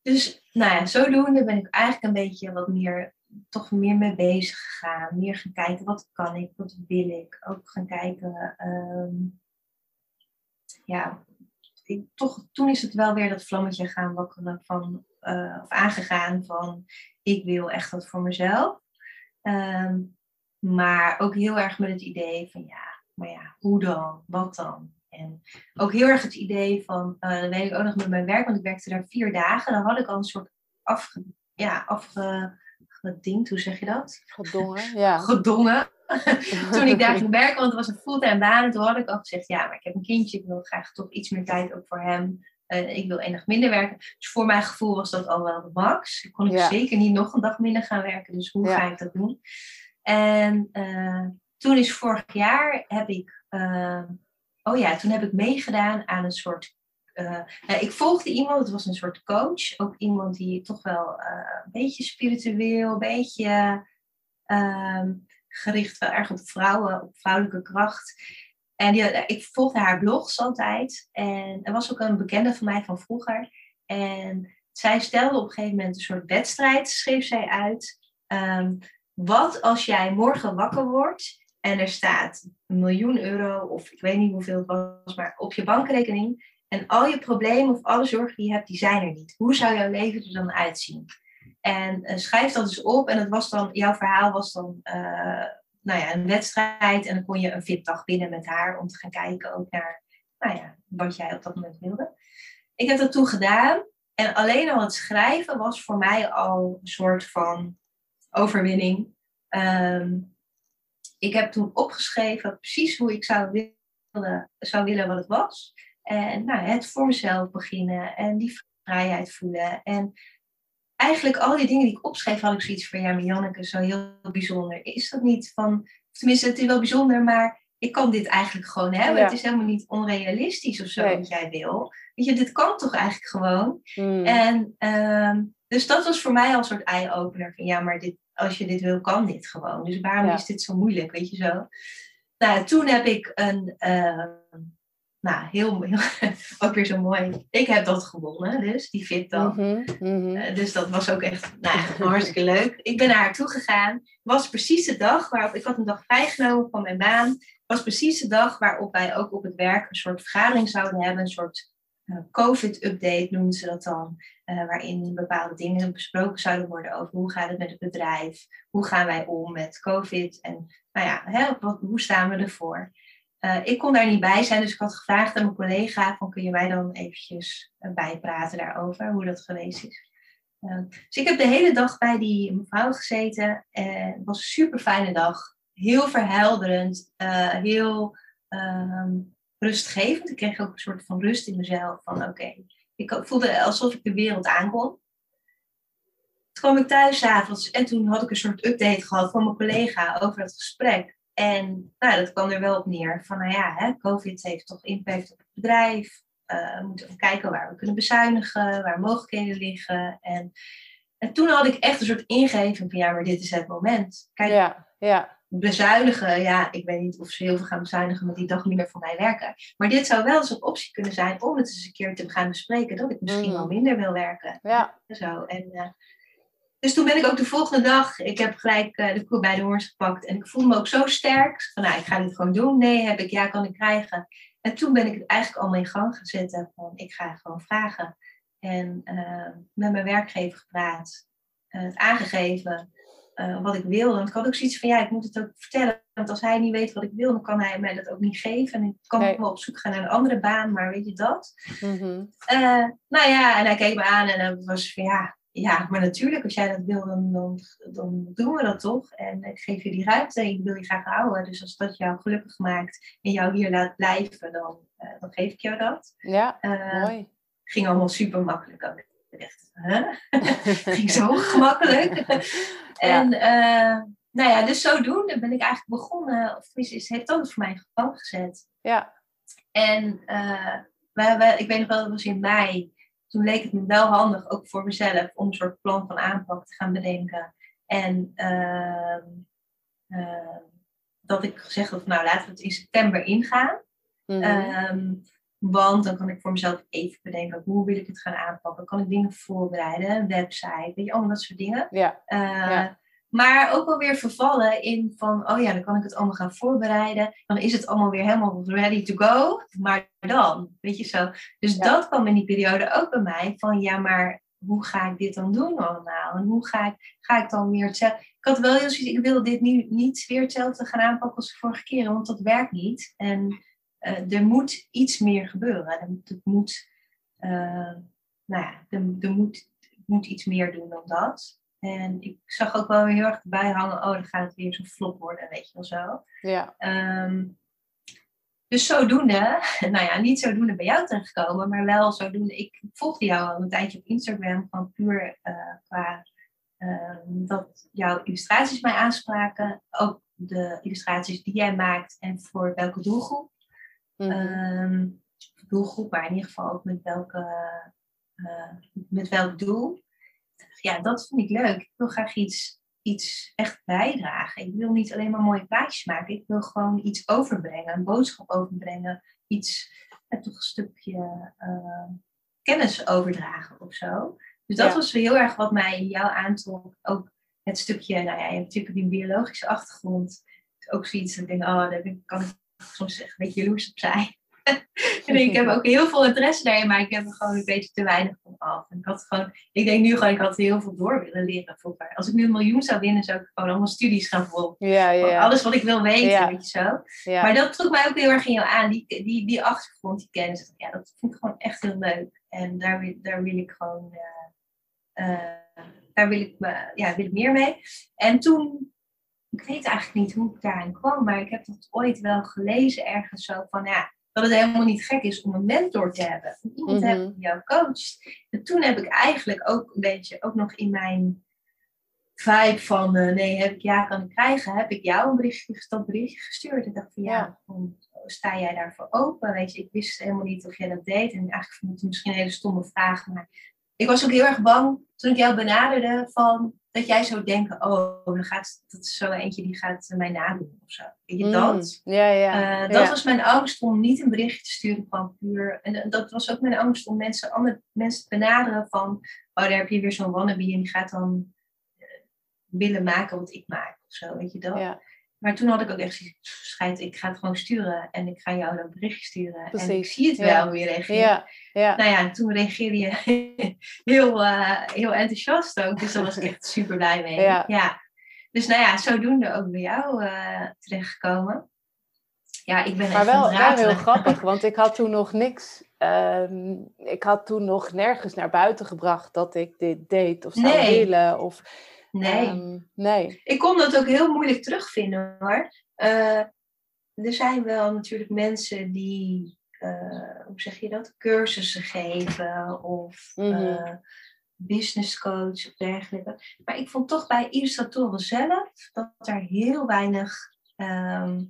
Dus, nou ja, zodoende ben ik eigenlijk een beetje wat meer, toch meer mee bezig gegaan. Meer gaan kijken, wat kan ik, wat wil ik. Ook gaan kijken, ehm, ja, ik, toch, toen is het wel weer dat vlammetje gaan wakkeren van, eh, of aangegaan van, ik wil echt wat voor mezelf. Ehm, maar ook heel erg met het idee van, ja, maar ja, hoe dan? Wat dan? En ook heel erg het idee van, eh dat weet ik ook nog met mijn werk, want ik werkte daar vier dagen. Dan had ik al een soort afge, ja, afgedinkt, hoe zeg je dat? Gedongen. Ja. Gedongen. toen ik daar ging werken, want het was een fulltime baan. En toen had ik al gezegd, ja, maar ik heb een kindje, ik wil graag toch iets meer tijd ook voor hem. Eh, ik wil dag minder werken. Dus voor mijn gevoel was dat al wel de max. Ik kon ik Ja. zeker niet nog een dag minder gaan werken. Dus hoe Ja. ga ik dat doen? En eh, toen is vorig jaar heb ik, eh, oh ja, toen heb ik meegedaan aan een soort. Eh, nou, ik volgde iemand, het was een soort coach. Ook iemand die toch wel eh, een beetje spiritueel, een beetje ehm, gericht wel erg op vrouwen, op vrouwelijke kracht. En die, ik volgde haar blogs altijd. En er was ook een bekende van mij van vroeger. En zij stelde op een gegeven moment een soort wedstrijd, schreef zij uit. Ehm, wat als jij morgen wakker wordt en er staat een miljoen euro, of ik weet niet hoeveel het was, maar op je bankrekening. En al je problemen of alle zorgen die je hebt, die zijn er niet. Hoe zou jouw leven er dan uitzien? En eh, schrijf dat eens op. En het was dan, jouw verhaal was dan eh, nou ja, een wedstrijd. En dan kon je een VIP-dag binnen met haar om te gaan kijken ook naar nou ja, wat jij op dat moment wilde. Ik heb dat toen gedaan. En alleen al het schrijven was voor mij al een soort van overwinning. Ehm, ik heb toen opgeschreven precies hoe ik zou willen, zou willen wat het was. En nou, het voor mezelf beginnen en die vrijheid voelen. En eigenlijk al die dingen die ik opschreef, had ik zoiets van, ja, maar Janneke, zo heel bijzonder. Is dat niet van, tenminste, het is wel bijzonder, maar ik kan dit eigenlijk gewoon hebben. Ja. Het is helemaal niet onrealistisch of zo Nee. wat jij wil. Weet je, dit kan toch eigenlijk gewoon? Mm. En ehm, dus dat was voor mij al een soort eye-opener van ja, maar dit, als je dit wil, kan dit gewoon. Dus waarom Ja. is dit zo moeilijk, weet je zo? Nou, toen heb ik een, ehm, nou, heel, heel ook weer zo mooi. Ik heb dat gewonnen, dus die fit dan. Mhm, mhm. Eh, dus dat was ook echt nou, hartstikke leuk. Ik ben naar haar toe gegaan. was precies de dag waarop ik had een dag vrijgenomen van mijn baan. was precies de dag waarop wij ook op het werk een soort vergadering zouden hebben. Een soort eh, COVID-update noemen ze dat dan. eh, waarin bepaalde dingen besproken zouden worden over hoe gaat het met het bedrijf. Hoe gaan wij om met COVID. En nou ja, hè, wat, hoe staan we ervoor. Eh, ik kon daar niet bij zijn, dus ik had gevraagd aan mijn collega: van, kun je mij dan eventjes eh, bijpraten daarover, hoe dat geweest is. Eh, dus ik heb de hele dag bij die mevrouw gezeten. En het was een super fijne dag. Heel verhelderend, heel ehm, rustgevend. Ik kreeg ook een soort van rust in mezelf. Van oké, ik voelde alsof ik de wereld aankon. Toen kwam ik thuis avonds en toen had ik een soort update gehad van mijn collega over het gesprek. En nou, dat kwam er wel op neer van, nou ja, hè, COVID heeft toch impact op het bedrijf. Eh, we moeten even kijken waar we kunnen bezuinigen, waar mogelijkheden liggen. En, en toen had ik echt een soort ingeving van, ja, maar dit is het moment. Kijk, Ja, ja, bezuinigen, ja, ik weet niet of ze heel veel gaan bezuinigen met die dag minder voor mij werken. Maar dit zou wel eens een optie kunnen zijn om het eens een keer te gaan bespreken, dat ik misschien Mhm. wel minder wil werken. ja. Zo. En, eh, dus toen ben ik ook de volgende dag, ik heb gelijk eh, de koe bij de hoorns gepakt en ik voelde me ook zo sterk. Van nou, ik ga dit gewoon doen. Nee, heb ik, ja, kan ik krijgen. En toen ben ik het eigenlijk allemaal in gang gaan zetten. Van ik ga gewoon vragen. En eh, met mijn werkgever gepraat, eh, het aangegeven wat ik wil. Want ik had ook zoiets van ja, ik moet het ook vertellen. Want als hij niet weet wat ik wil, dan kan hij mij dat ook niet geven. En ik kan Nee. wel op zoek gaan naar een andere baan, maar weet je dat? Eh, nou ja, en hij keek me aan en het was van ja, ja, maar natuurlijk, als jij dat wil, dan, dan, dan doen we dat toch. En ik geef je die ruimte en ik wil je graag houden. Dus als dat jou gelukkig maakt en jou hier laat blijven, dan, eh, dan geef ik jou dat. Ja, Eh, mooi. ging allemaal super makkelijk ook. Dacht, huh? ging zo gemakkelijk. En eh, nou ja, dus zodoende ben ik eigenlijk begonnen, of is- heeft dat voor mij in gang gezet. Ja, En we, we, ik weet nog wel, dat was in mei. Toen leek het me wel handig, ook voor mezelf, om een soort plan van aanpak te gaan bedenken. En ehm, ehm, dat ik gezegd had, nou laten we het in september ingaan. Mhm. Ehm, want dan kan ik voor mezelf even bedenken, hoe wil ik het gaan aanpakken? Kan ik dingen voorbereiden, website, weet je, allemaal dat soort dingen. ja, Eh, Ja. Maar ook wel weer vervallen in van, oh ja, dan kan ik het allemaal gaan voorbereiden. Dan is het allemaal weer helemaal ready to go. Maar dan, weet je zo. Dus Ja. dat kwam in die periode ook bij mij. Van ja, maar hoe ga ik dit dan doen allemaal? En hoe ga ik, ga ik dan weer hetzelfde... Ik had wel heel zoiets, ik wil dit nu niet weer hetzelfde gaan aanpakken als de vorige keer. Want dat werkt niet. En eh, er moet iets meer gebeuren. Er, moet- er moet, eh, nou ja, er, er moet, er moet iets meer doen dan dat. En ik zag ook wel weer heel erg erbij hangen, oh, dan gaat het weer zo'n flop worden, weet je wel zo. ja. Ehm, dus zodoende, nou ja, niet zodoende bij jou terechtgekomen, maar wel zodoende. Ik volgde jou al een tijdje op Instagram, van puur eh, qua ehm, dat jouw illustraties mij aanspraken. Ook de illustraties die jij maakt en voor welke doelgroep. Mhm. Ehm, doelgroep, maar in ieder geval ook met, welke, eh, met welk doel. Ja, dat vind ik leuk. Ik wil graag iets, iets echt bijdragen. Ik wil niet alleen maar mooie plaatjes maken. Ik wil gewoon iets overbrengen, een boodschap overbrengen. Iets, eh, toch een stukje eh, kennis overdragen of zo. Dus dat Ja. was heel erg wat mij in jou aantrok. Ook het stukje, nou ja, je hebt natuurlijk die biologische achtergrond. Is ook zoiets dat ik denk, oh, daar kan ik soms echt een beetje jaloers op zijn. En ik heb ook heel veel interesse daarin, maar ik heb er gewoon een beetje te weinig van af. En ik had gewoon, ik denk nu gewoon, ik had heel veel door willen leren vroeger. Als ik nu een miljoen zou winnen, zou ik gewoon allemaal studies gaan volgen. ja, ja. Alles wat ik wil weten, Ja. weet je zo. ja. Maar dat trok mij ook heel erg in jou aan, die, die, die achtergrond, die kennis. Ja, dat vind ik gewoon echt heel leuk. En daar wil, daar wil ik gewoon, eh, eh, daar wil ik, me, ja, wil ik meer mee. En toen, ik weet eigenlijk niet hoe ik daarin kwam, maar ik heb dat ooit wel gelezen ergens zo van, ja, dat het helemaal niet gek is om een mentor te hebben. Om iemand te Mhm. hebben die jou coacht. En toen heb ik eigenlijk ook een beetje, ook nog in mijn vibe van, eh, nee, heb ik ja kan ik krijgen, heb ik jou een berichtje, dat berichtje gestuurd. Ik dacht van, ja, sta jij daarvoor open? Weet je, ik wist helemaal niet of jij dat deed. En eigenlijk vond ik het misschien een hele stomme vraag, maar ik was ook heel erg bang toen ik jou benaderde van dat jij zou denken, oh, dan gaat, dat is zo eentje die gaat mij nadoen of zo. Weet je Mm, dat? Ja, ja. Eh, dat ja. was mijn angst om niet een berichtje te sturen van puur. En dat was ook mijn angst om mensen, andere mensen te benaderen van, oh, daar heb je weer zo'n wannabe en die gaat dan eh, willen maken wat ik maak of zo, weet je dat? Ja. Maar toen had ik ook echt schijt, ik ga het gewoon sturen en ik ga jou dan een berichtje sturen. En ik zie het wel weer reageren. Ja, ja. Nou ja, toen reageerde je heel, eh, heel enthousiast ook. Dus daar was ik echt super blij mee. Ja. Dus nou ja, zodoende ook bij jou eh, terechtgekomen. Ja, ik ben Maar echt wel, wel heel grappig, want ik had toen nog niks. ehm, ik had toen nog nergens naar buiten gebracht dat ik dit deed of zou Nee. willen. Of, Nee, ehm, nee. ik kon dat ook heel moeilijk terugvinden hoor. Eh, er zijn wel natuurlijk mensen die, eh, hoe zeg je dat, cursussen geven of eh, business coach of dergelijke. Maar ik vond toch bij illustratoren zelf dat er heel weinig, ehm,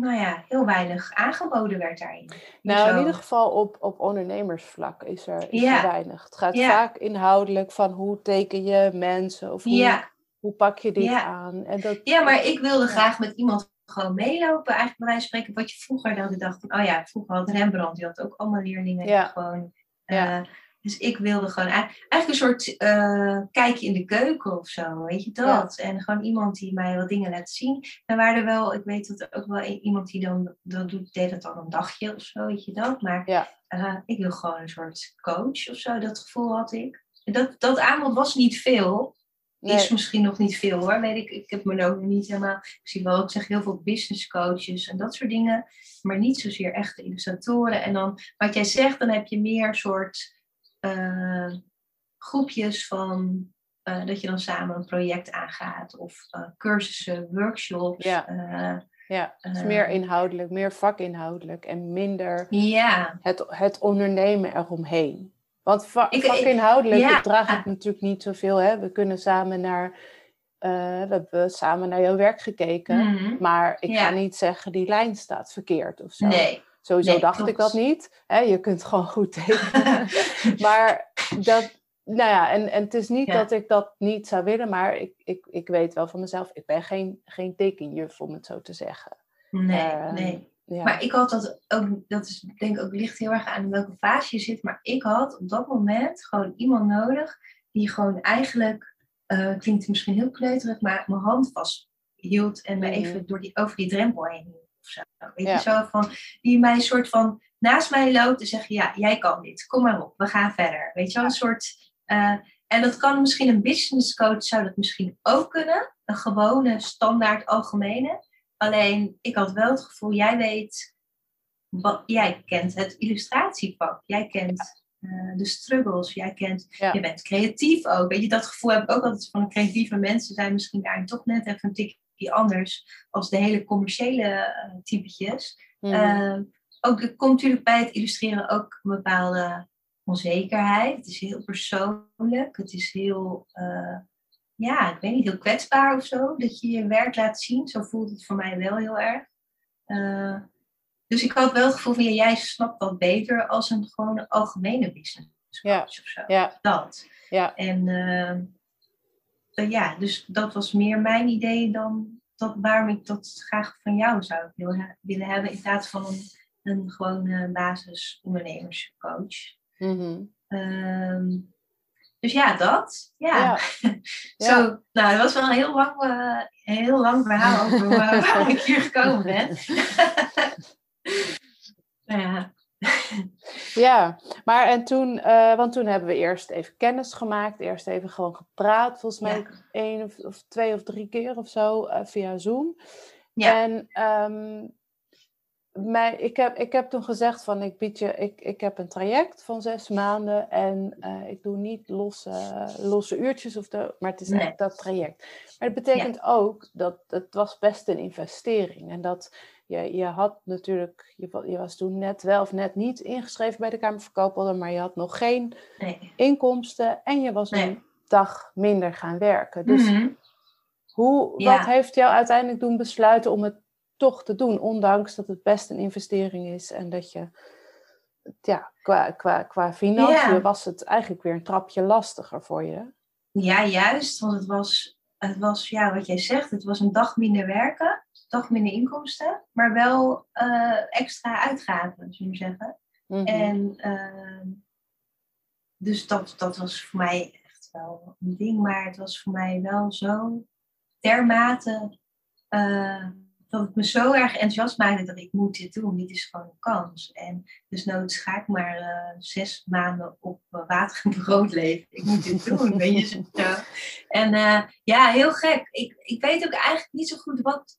nou ja, heel weinig aangeboden werd daarin. Nou, in ieder geval op, op ondernemersvlak is er, is Ja. er weinig. Het gaat Ja. vaak inhoudelijk van hoe teken je mensen of hoe, Ja, hoe pak je dit aan. En dat, ja, maar ik wilde graag met iemand gewoon meelopen. Eigenlijk bij wijze van spreken wat je vroeger ik dacht van, oh ja, vroeger had Rembrandt, die had ook allemaal leerlingen. die. Gewoon, Ja. Dus ik wilde gewoon eigenlijk een soort eh, kijkje in de keuken of zo, weet je dat? En gewoon iemand die mij wat dingen laat zien. En waar er wel, ik weet dat er ook wel i- iemand die dan, dat doet, deed dat dan een dagje of zo, weet je dat? Maar Ja. eh, ik wil gewoon een soort coach of zo, dat gevoel had ik. Dat, dat aanbod was niet veel. is misschien nog niet veel hoor. Weet ik, ik heb me ook niet helemaal. Ik zie wel, ik zeg heel veel business coaches en dat soort dingen. Maar niet zozeer echte illustratoren. En dan, wat jij zegt, dan heb je meer soort uh, groepjes van. Uh, dat je dan samen een project aangaat. Of uh, cursussen, workshops. Ja. Ja, meer inhoudelijk, meer vakinhoudelijk en minder ja. het, het ondernemen eromheen. Want va ik, vakinhoudelijk ja. draagt het natuurlijk niet zoveel. Hè? We kunnen samen naar, we hebben samen naar jouw werk gekeken. Mhm. Maar ik ga niet zeggen, die lijn staat verkeerd of zo. Nee. Sowieso Nee, dacht klopt. ik dat niet. Hè? Je kunt gewoon goed tekenen. maar dat, nou ja, en, en het is niet Ja. dat ik dat niet zou willen. Maar ik, ik, ik weet wel van mezelf, ik ben geen, geen tekenjuf, om het zo te zeggen. Nee, Ehm, nee. Ja. Maar ik had dat ook, dat is denk ik ook ligt heel erg aan in welke fase je zit. Maar ik had op dat moment gewoon iemand nodig die gewoon eigenlijk, eh, klinkt misschien heel kleuterig, maar mijn hand vasthield en mij Mhm. even door die, over die drempel heen hield. Of zo. Weet Ja. je zo van, die mij een soort van naast mij loopt en zegt, ja, jij kan dit, kom maar op, we gaan verder. Weet je wel, een soort, eh, en dat kan misschien een business coach, zou dat misschien ook kunnen. Een gewone, standaard, algemene. Alleen, ik had wel het gevoel, jij weet, wat, jij kent het illustratievak, jij kent eh, de struggles, jij kent, Ja. je bent creatief ook. Weet je, dat gevoel heb ik ook altijd van creatieve mensen zijn misschien daarin toch net even een tikje anders als de hele commerciële eh, typetjes. Mhm. Ehm, ook, er komt natuurlijk bij het illustreren ook een bepaalde onzekerheid. Het is heel persoonlijk. Het is heel, eh, ja, ik weet niet, heel kwetsbaar of zo. Dat je je werk laat zien. Zo voelt het voor mij wel heel erg. Eh, dus ik had wel het gevoel van, ja, jij snapt dat beter als een gewone algemene business Ja. coach of zo. ja, Dat. ja, En ehm, eh, ja, dus dat was meer mijn idee dan dat, waarom ik dat graag van jou zou wil- willen hebben in plaats van een, een gewone basisondernemerscoach. Ehm, dus ja, dat. Ja. ja. Zo, nou, dat was wel een heel lang, eh, een heel lang verhaal over eh, waarom ik hier gekomen ben. Ja. Ja, maar en toen, eh, want toen hebben we eerst even kennis gemaakt, eerst even gewoon gepraat, volgens mij Ja. één of, of twee of drie keer of zo eh, via Zoom. Ja. En ehm, mij, ik, heb, ik heb toen gezegd van ik bied je, ik, ik heb een traject van zes maanden en eh, ik doe niet losse, losse uurtjes of de, maar het is Nee. echt dat traject. Maar dat betekent ook dat het was best een investering en dat je, je had natuurlijk, je, wa- je was toen net wel of net niet ingeschreven bij de Kamer van Koophandel, maar je had nog geen Nee. inkomsten en je was Nee. een dag minder gaan werken. Dus Mhm. hoe, Ja. wat heeft jou uiteindelijk doen besluiten om het toch te doen, ondanks dat het best een investering is en dat je, ja, qua, qua, qua financiën Ja. was het eigenlijk weer een trapje lastiger voor je. Ja, juist. Want het was, het was, ja, wat jij zegt, het was een dag minder werken, dag minder inkomsten, maar wel eh, extra uitgaven, zullen we zeggen. Mhm. En ehm, dus dat, dat was voor mij echt wel een ding, maar het was voor mij wel zo dermate eh, dat het me zo erg enthousiast maakte dat ik moet dit doen. Dit is gewoon een kans. En dus noods ga ik maar eh, zes maanden op uh, water en brood leven. Ik moet dit doen, weet je zo. En ja, heel gek. Ik, ik weet ook eigenlijk niet zo goed wat...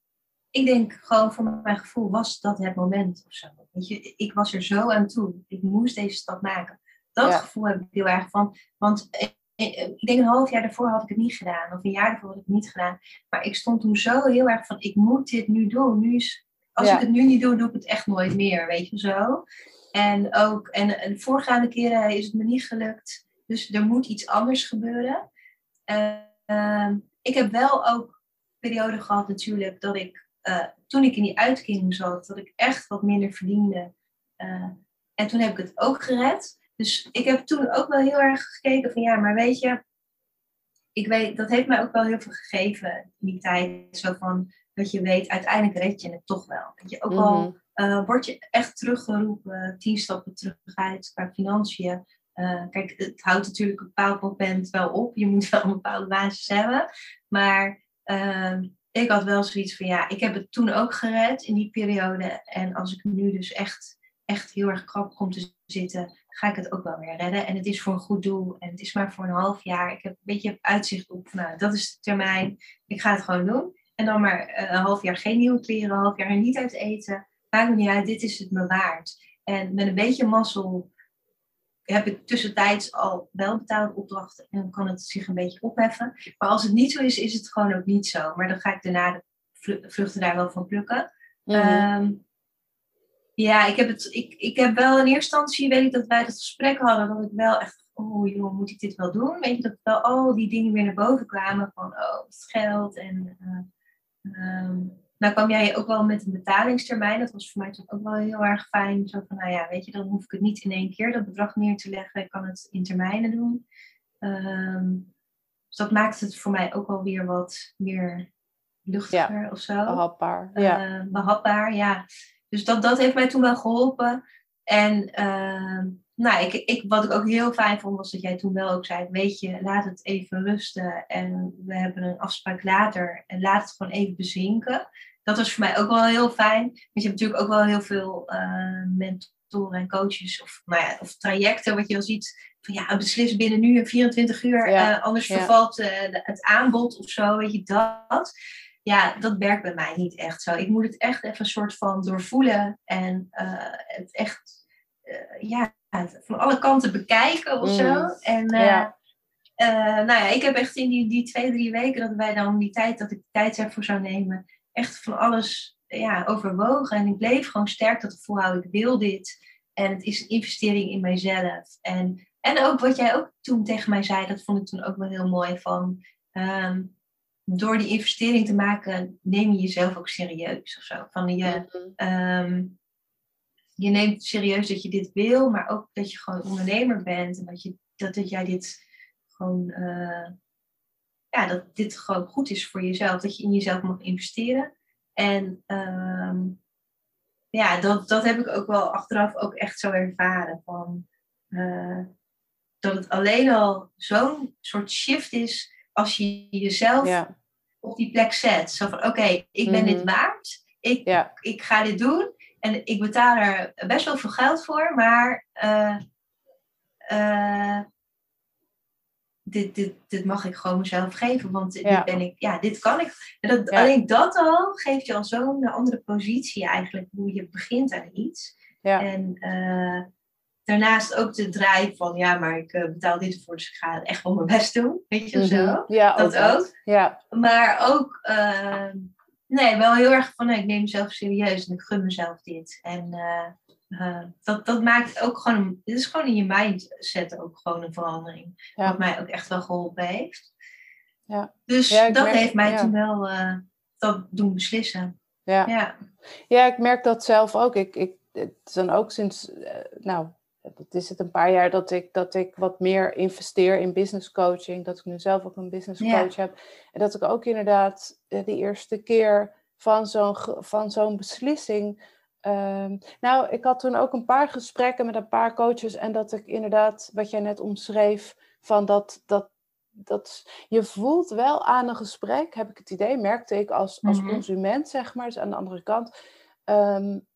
Ik denk gewoon voor mijn gevoel was dat het moment of zo. Weet je, ik was er zo aan toe. Ik moest deze stap maken. Dat Ja. gevoel heb ik heel erg van. Want ik, ik denk een half jaar daarvoor had ik het niet gedaan. Of een jaar daarvoor had ik het niet gedaan. Maar ik stond toen zo heel erg van, ik moet dit nu doen. Nu is, als Ja. ik het nu niet doe, doe ik het echt nooit meer, weet je zo. En ook, en, en de voorgaande keren is het me niet gelukt. Dus er moet iets anders gebeuren. Eh, ehm, ik heb wel ook perioden gehad natuurlijk dat ik, eh, toen ik in die uitkering zat, dat ik echt wat minder verdiende. Eh, en toen heb ik het ook gered. Dus ik heb toen ook wel heel erg gekeken van ja, maar weet je, ik weet, dat heeft mij ook wel heel veel gegeven in die tijd. Zo van, dat je weet, uiteindelijk red je het toch wel. Dat je ook al Mhm. eh, word je echt teruggeroepen, tien stappen terug uit qua financiën. Kijk, het houdt natuurlijk op een bepaald moment wel op. Je moet wel een bepaalde basis hebben. Maar ehm, ik had wel zoiets van, ja, ik heb het toen ook gered in die periode. En als ik nu dus echt, echt heel erg krap kom te zitten, ga ik het ook wel weer redden. En het is voor een goed doel en het is maar voor een half jaar. Ik heb een beetje uitzicht op, nou, dat is de termijn. Ik ga het gewoon doen. En dan maar eh, een half jaar geen nieuwe kleren, een half jaar niet uit eten. Maakt me niet uit, dit is het me waard. En met een beetje mazzel heb ik tussentijds al wel betaalde opdrachten en kan het zich een beetje opheffen. Maar als het niet zo is, is het gewoon ook niet zo. Maar dan ga ik daarna de vruchten daar wel van plukken. Mhm. Ehm, ja, ik heb, het, ik, ik heb wel in eerste instantie, weet ik dat wij dat gesprek hadden, dat ik wel echt, oh joh, moet ik dit wel doen? Weet je, dat wel al die dingen weer naar boven kwamen van, oh, het geld en... Uh, nou kwam jij ook wel met een betalingstermijn. Dat was voor mij toch ook wel heel erg fijn. Zo van, nou ja, weet je, dan hoef ik het niet in één keer dat bedrag neer te leggen. Ik kan het in termijnen doen. Ehm, dus dat maakt het voor mij ook wel weer wat meer luchtiger ja, of zo. Behapbaar. Ja. Uh, behapbaar, ja. Dus dat, dat heeft mij toen wel geholpen. En uh, nou, ik, ik, wat ik ook heel fijn vond, was dat jij toen wel ook zei: Weet je, laat het even rusten. En we hebben een afspraak later. En laat het gewoon even bezinken. Dat was voor mij ook wel heel fijn. Want je hebt natuurlijk ook wel heel veel uh, mentoren en coaches of, nou ja, of trajecten, wat je al ziet. Van ja, beslis binnen nu en 24 uur. Uh, anders vervalt uh, het aanbod of zo. Weet je dat? ja, dat werkt bij mij niet echt zo. Ik moet het echt even een soort van doorvoelen en het echt, ja, van alle kanten bekijken of zo. Mm. En ja. nou ja, ik heb echt in die, die twee, drie weken dat wij dan die tijd, dat ik tijd ervoor zou nemen, echt van alles ja, overwogen. En ik bleef gewoon sterk dat volhouden. Ik wil dit. En het is een investering in mijzelf. En, en ook wat jij ook toen tegen mij zei, dat vond ik toen ook wel heel mooi. Van, ehm, door die investering te maken, neem je jezelf ook serieus of zo. Van je, ehm, je neemt serieus dat je dit wil, maar ook dat je gewoon ondernemer bent. En dat, je, dat, dat jij dit gewoon, uh, ja, dat dit gewoon goed is voor jezelf. Dat je in jezelf mag investeren. En ehm, ja, dat, dat heb ik ook wel achteraf ook echt zo ervaren. Van, uh, dat het alleen al zo'n soort shift is als je jezelf op die plek zet. Zo van, oké, ik ben dit mhm. waard. Ik, ik ga dit doen. En ik betaal er best wel veel geld voor, maar uh, uh, dit, dit, dit mag ik gewoon mezelf geven. Want dit ben ik, ja, dit kan ik. En dat, Alleen dat al geeft je al zo'n andere positie eigenlijk, hoe je begint aan iets. Ja. En uh, daarnaast ook de drive van, ja, maar ik betaal dit ervoor, dus ik ga echt wel mijn best doen. Weet je, mm zo. Ja, dat ook. Ja. Maar ook ehm, Nee, wel heel erg van, nee, ik neem mezelf serieus en ik gun mezelf dit. En uh, dat, dat maakt ook gewoon, dit is gewoon in je mindset ook gewoon een verandering. Wat mij ook echt wel geholpen heeft. Ja. Dus dat heeft mij toen wel uh, dat doen beslissen. Ja. ja. Ja. ik merk dat zelf ook. Ik, ik, het is dan ook sinds, nou, het is het een paar jaar dat ik, dat ik wat meer investeer in business coaching. Dat ik nu zelf ook een business coach heb. En dat ik ook inderdaad de eerste keer van zo'n, van zo'n beslissing. Ehm, nou, ik had toen ook een paar gesprekken met een paar coaches. En dat ik inderdaad, wat jij net omschreef, van dat, dat, dat je voelt wel aan een gesprek, heb ik het idee, merkte ik als, als mhm. consument, zeg maar, dus aan de andere kant. Um,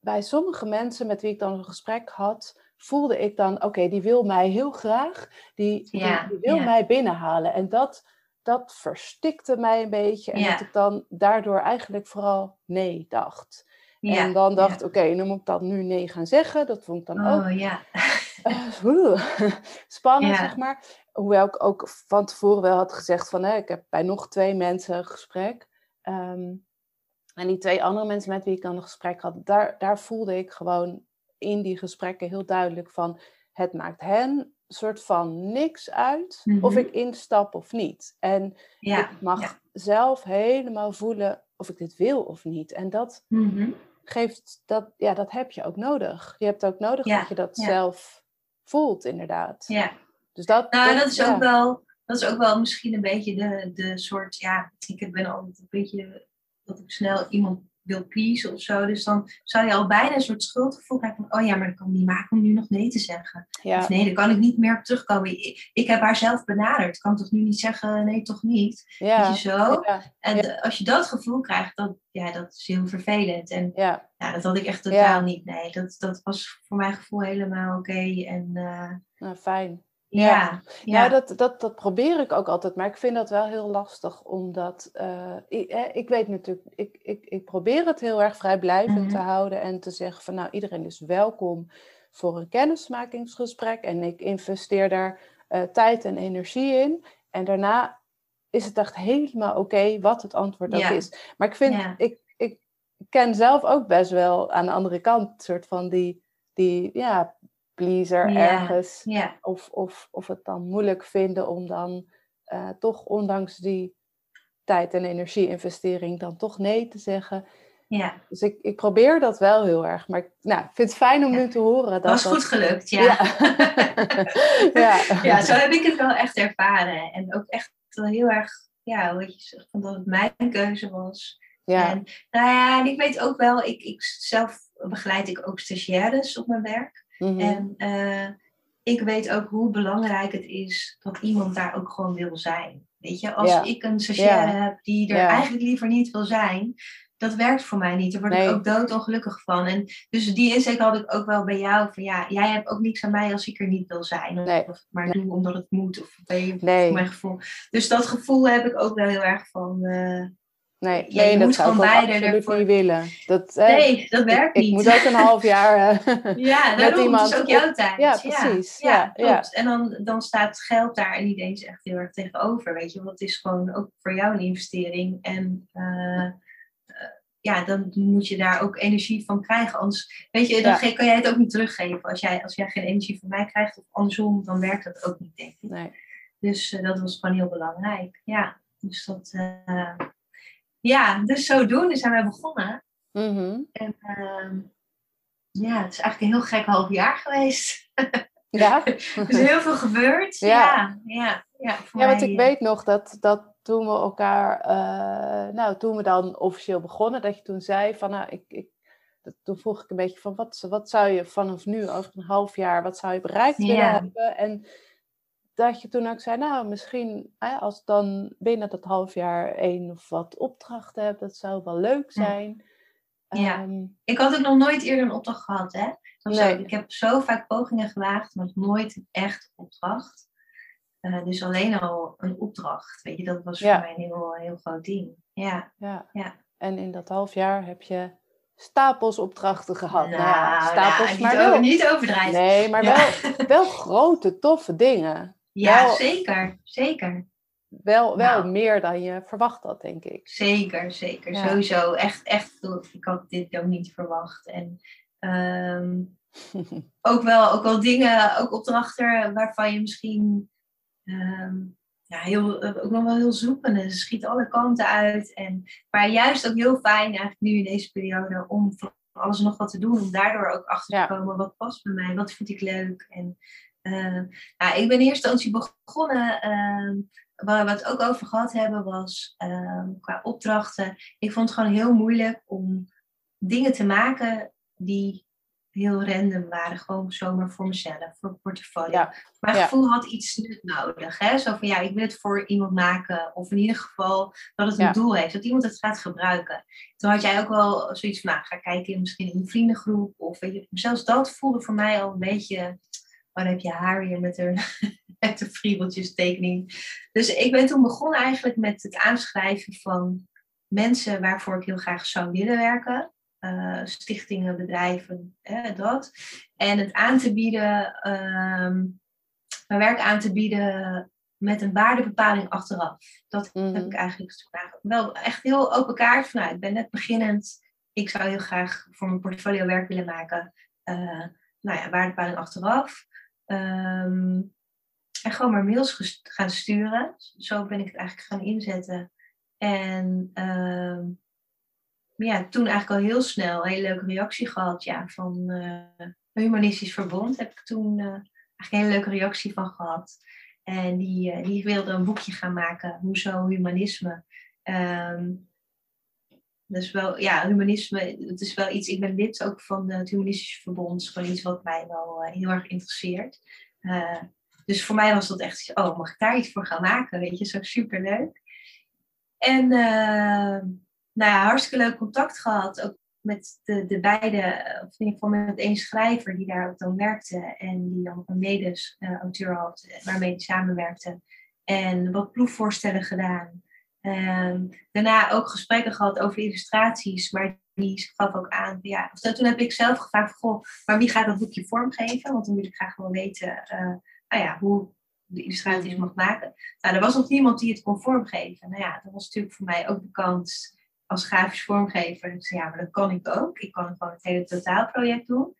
bij sommige mensen met wie ik dan een gesprek had, voelde ik dan, oké, die wil mij heel graag, die, die, wil mij binnenhalen. En dat, dat verstikte mij een beetje. En dat ik dan daardoor eigenlijk vooral nee dacht. En dan dacht, oké, nu moet ik dan nu nee gaan zeggen. Dat vond ik dan oh, ook ja. uh, spannend, zeg maar. Hoewel ik ook van tevoren wel had gezegd van, hè, ik heb bij nog twee mensen een gesprek. Ehm, en die twee andere mensen met wie ik dan een gesprek had, daar, daar voelde ik gewoon in die gesprekken heel duidelijk van, het maakt hen soort van niks uit of mhm. ik instap of niet. En ik mag zelf helemaal voelen of ik dit wil of niet. En dat mhm. Geeft, dat, ja, dat heb je ook nodig. Je hebt ook nodig dat je dat zelf voelt, inderdaad. Ja. Dus dat, nou, dat, is ook wel, dat is ook wel misschien een beetje de, de soort, ja, ik ben altijd een beetje dat ik snel iemand wil of zo. Dus dan zou je al bijna een soort schuldgevoel krijgen van, oh ja, maar dat kan niet maken om nu nog nee te zeggen. Ja. Of nee, daar kan ik niet meer op terugkomen. Ik, ik heb haar zelf benaderd. Ik kan toch nu niet zeggen, nee, toch niet. Ja. Weet je zo? Ja. En als je dat gevoel krijgt, dat, ja, dat is heel vervelend. En Ja. dat had ik echt totaal niet. Nee, dat, dat was voor mijn gevoel helemaal oké. En eh, Nou, fijn. Ja, Ja. ja, Ja, dat, dat, dat probeer ik ook altijd, maar ik vind dat wel heel lastig, omdat eh, ik, eh, ik weet natuurlijk, ik, ik, ik probeer het heel erg vrijblijvend te Mhm. houden en te zeggen van nou, iedereen is welkom voor een kennismakingsgesprek en ik investeer daar eh, tijd en energie in. En daarna is het echt helemaal oké wat het antwoord ook Ja. is. Maar ik vind, Ja. ik, ik ken zelf ook best wel aan de andere kant, soort van die, die ja, pleaser Ja. ergens ja, of, of, of het dan moeilijk vinden om dan eh, toch ondanks die tijd- en energie-investering dan toch nee te zeggen. ja. Dus ik, ik probeer dat wel heel erg. Maar ik nou, vind het fijn om Ja. nu te horen dat was dat... goed gelukt, ja. Ja. ja. ja, zo heb ik het wel echt ervaren. En ook echt wel heel erg, ja, wat je zegt, dat het mijn keuze was. Ja. En nou ja, en ik weet ook wel, ik, ik zelf begeleid ik ook stagiaires op mijn werk. Mhm. En eh, ik weet ook hoe belangrijk het is dat iemand daar ook gewoon wil zijn. Weet je, als ik een stagiaire Ja. heb die er eigenlijk liever niet wil zijn, dat werkt voor mij niet. Daar word Nee. ik ook doodongelukkig van. En dus die insteek had ik ook wel bij jou. Van ja, jij hebt ook niks aan mij als ik er niet wil zijn. Of, Nee. of maar doe omdat het moet. Of weet je, voor mijn gevoel. Dus dat gevoel heb ik ook wel heel erg van. eh, Nee, Ja, nee je dat moet zou ik absoluut ervoor- niet willen. Dat, eh, nee, dat werkt niet. ik moet ook een half jaar... eh, Ja, daarom iemand is ook jouw tijd. Ja, precies. Ja, Ja, ja. En dan, dan staat geld daar niet eens echt heel erg tegenover. Weet je, want het is gewoon ook voor jou een investering. En eh, ja, dan moet je daar ook energie van krijgen. Anders, weet je, dan Ja. kan jij het ook niet teruggeven. Als jij, als jij geen energie van mij krijgt of andersom, dan werkt dat ook niet, denk ik. nee. Dus dat was gewoon heel belangrijk. Ja, dus dat. Ja, dus zodoende zijn wij begonnen. Mhm. En ehm, ja, het is eigenlijk een heel gek half jaar geweest. Ja? Er is heel veel gebeurd. Ja. Ja, ja, ja. voor Ja, want mij, ik eh, weet nog dat, dat toen we elkaar, eh, nou, toen we dan officieel begonnen, dat je toen zei van, nou, ik, ik, dat, toen vroeg ik een beetje van, wat, wat zou je vanaf nu, over een half jaar, wat zou je bereikt willen hebben? En dat je toen ook zei, nou, misschien hè, als dan binnen dat half jaar één of wat opdrachten hebt, dat zou wel leuk zijn. Ja. Ehm, Ik had ook nog nooit eerder een opdracht gehad, hè? Nee. ik heb zo vaak pogingen gewaagd, maar nooit echt opdracht. Eh, dus alleen al een opdracht, weet je, dat was Ja. voor mij een heel, heel groot ding. Ja, ja. Ja. En in dat half jaar heb je stapels opdrachten gehad. Nou, ja, nou, stapels, niet, maar over- wel. niet overdrijven. Nee, maar wel, wel grote, toffe dingen. Ja, wel- zeker, zeker. Wel, wel Nou. meer dan je verwacht had, denk ik. Zeker, zeker. Ja. Sowieso. Echt, echt. Ik had dit ook niet verwacht. En ehm, ook, wel, ook wel dingen, ook opdrachten waarvan je misschien ehm, ja, heel, ook nog wel heel zoekende. Ze schiet alle kanten uit. En, maar juist ook heel fijn eigenlijk nu in deze periode om van alles en nog wat te doen. Om daardoor ook achter Ja. te komen wat past bij mij, wat vind ik leuk. En eh, ja, ik ben in eerste instantie begonnen. ehm, waar we het ook over gehad hebben, was ehm, qua opdrachten. Ik vond het gewoon heel moeilijk om dingen te maken die heel random waren. Gewoon zomaar voor mezelf, voor het portfolio. Ja, Mijn ja. gevoel had iets nut nodig. Hè? Zo van ja, ik wil het voor iemand maken. Of in ieder geval dat het een Ja. doel heeft. Dat iemand het gaat gebruiken. Toen had jij ook wel zoiets van, nou, ga kijken misschien in een vriendengroep. Of weet je, zelfs dat voelde voor mij al een beetje... Dan heb je haar weer met de, met de friebeltjes tekening. Dus ik ben toen begonnen eigenlijk met het aanschrijven van mensen waarvoor ik heel graag zou willen werken. Eh, stichtingen, bedrijven, dat. En het aan te bieden, ehm, mijn werk aan te bieden met een waardebepaling achteraf. Dat Mhm. heb ik eigenlijk toen eigenlijk wel echt heel open kaart. Van, nou, ik ben net beginnend. Ik zou heel graag voor mijn portfolio werk willen maken. Eh, nou ja, waardebepaling achteraf. Ehm, en gewoon maar mails gaan sturen. Zo ben ik het eigenlijk gaan inzetten. En ehm, ja, toen eigenlijk al heel snel een hele leuke reactie gehad. Ja, van eh Humanistisch Verbond heb ik toen eh, eigenlijk een hele leuke reactie van gehad. En die, eh, die wilde een boekje gaan maken, Hoezo Humanisme. Dus wel, ja, humanisme, het is wel iets, ik ben lid ook van het Humanistische Verbond, gewoon iets wat mij wel heel erg interesseert. dus voor mij was dat echt, oh, mag ik daar iets voor gaan maken, weet je, zo superleuk. En nou ja, hartstikke leuk contact gehad, ook met de, de beide, of in ieder geval met één schrijver die daar ook dan werkte en die dan een mede-auteur had waarmee hij samenwerkte. En wat proefvoorstellen gedaan. Um, daarna ook gesprekken gehad over illustraties, maar die gaf ook aan, ja, toen heb ik zelf gevraagd, goh, maar wie gaat dat boekje vormgeven? Want dan wil ik graag wel weten uh, nou ja, hoe de illustraties mag maken. Nou, er was nog niemand die het kon vormgeven. Nou ja, dat was natuurlijk voor mij ook de kans als grafisch vormgever. Dus ja, maar dat kan ik ook. Ik kan gewoon het hele totaalproject doen.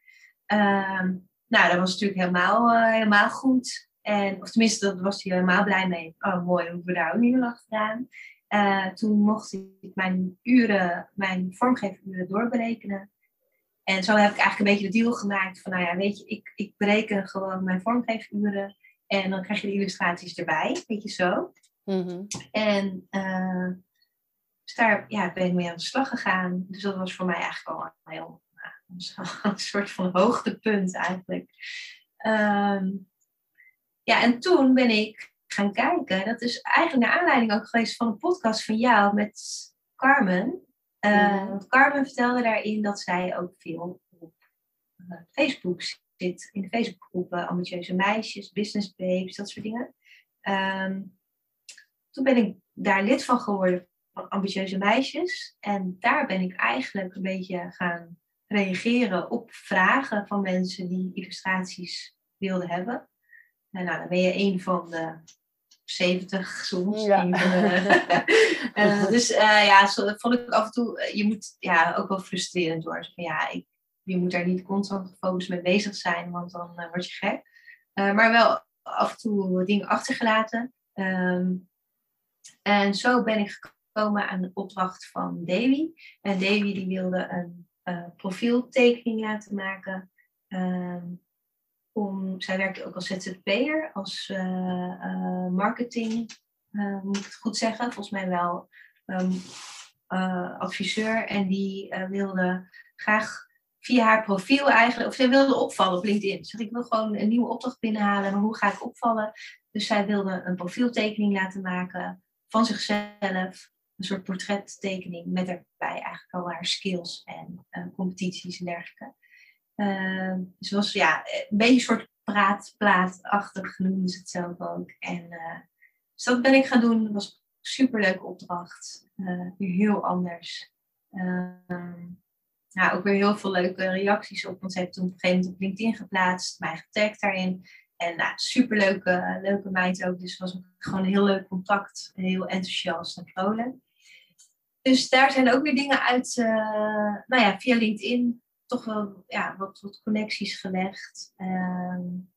Ehm, nou, dat was natuurlijk helemaal, uh, helemaal goed. En, of tenminste, dat was hij helemaal blij mee. Oh, mooi, we daar ook niet meer achteraan. Uh, toen mocht ik mijn uren, mijn vormgeveruren doorberekenen. En zo heb ik eigenlijk een beetje de deal gemaakt van, nou ja, weet je, ik, ik bereken gewoon mijn vormgeveruren en dan krijg je de illustraties erbij, weet je zo. Mm En uh, dus daar ja, ben ik mee aan de slag gegaan. Dus dat was voor mij eigenlijk al een heel een soort van hoogtepunt eigenlijk. Um, ja, en toen ben ik gaan kijken. Dat is eigenlijk naar aanleiding ook geweest van een podcast van jou met Carmen. Uh, Carmen vertelde daarin dat zij ook veel op uh, Facebook zit. In de Facebookgroepen, ambitieuze meisjes, business babes, dat soort dingen. Um, toen ben ik daar lid van geworden van ambitieuze meisjes. En daar ben ik eigenlijk een beetje gaan reageren op vragen van mensen die illustraties wilden hebben. En nou, dan ben je een van de 70 soms. Ja. uh, dus uh, ja, zo, vond ik af en toe, eh, je moet ja, ook wel frustrerend worden. Van, ja, ik, je moet daar niet constant gefocust mee bezig zijn, want dan uh, word je gek. maar wel af en toe dingen achtergelaten. Um, en zo ben ik gekomen aan de opdracht van Davy. En Davy die wilde een profieltekening laten maken. Um, om, zij werkte ook als ZZP'er, als uh, marketing, uh, moet ik het goed zeggen, volgens mij wel um, adviseur. En die wilde graag via haar profiel eigenlijk, of zij wilde opvallen op LinkedIn. Zeg, ik wil gewoon een nieuwe opdracht binnenhalen, maar hoe ga ik opvallen? Dus zij wilde een profieltekening laten maken van zichzelf, een soort portrettekening met erbij eigenlijk al haar skills en competities en dergelijke. Uh, dus was ja, een beetje een soort praatplaatachtig noemen ze het zelf ook. En uh, dus dat ben ik gaan doen. Dat was een superleuke opdracht. Uh, heel anders. Ehm, ja, ook weer heel veel leuke reacties op. Want ze heeft toen op een gegeven moment op LinkedIn geplaatst, mij getagd daarin. En nou, superleuke leuke meid ook. Dus was gewoon een heel leuk contact. Heel enthousiast en vrolijk. Dus daar zijn ook weer dingen uit, nou ja, via LinkedIn toch wel ja, wat, wat connecties gelegd. Um,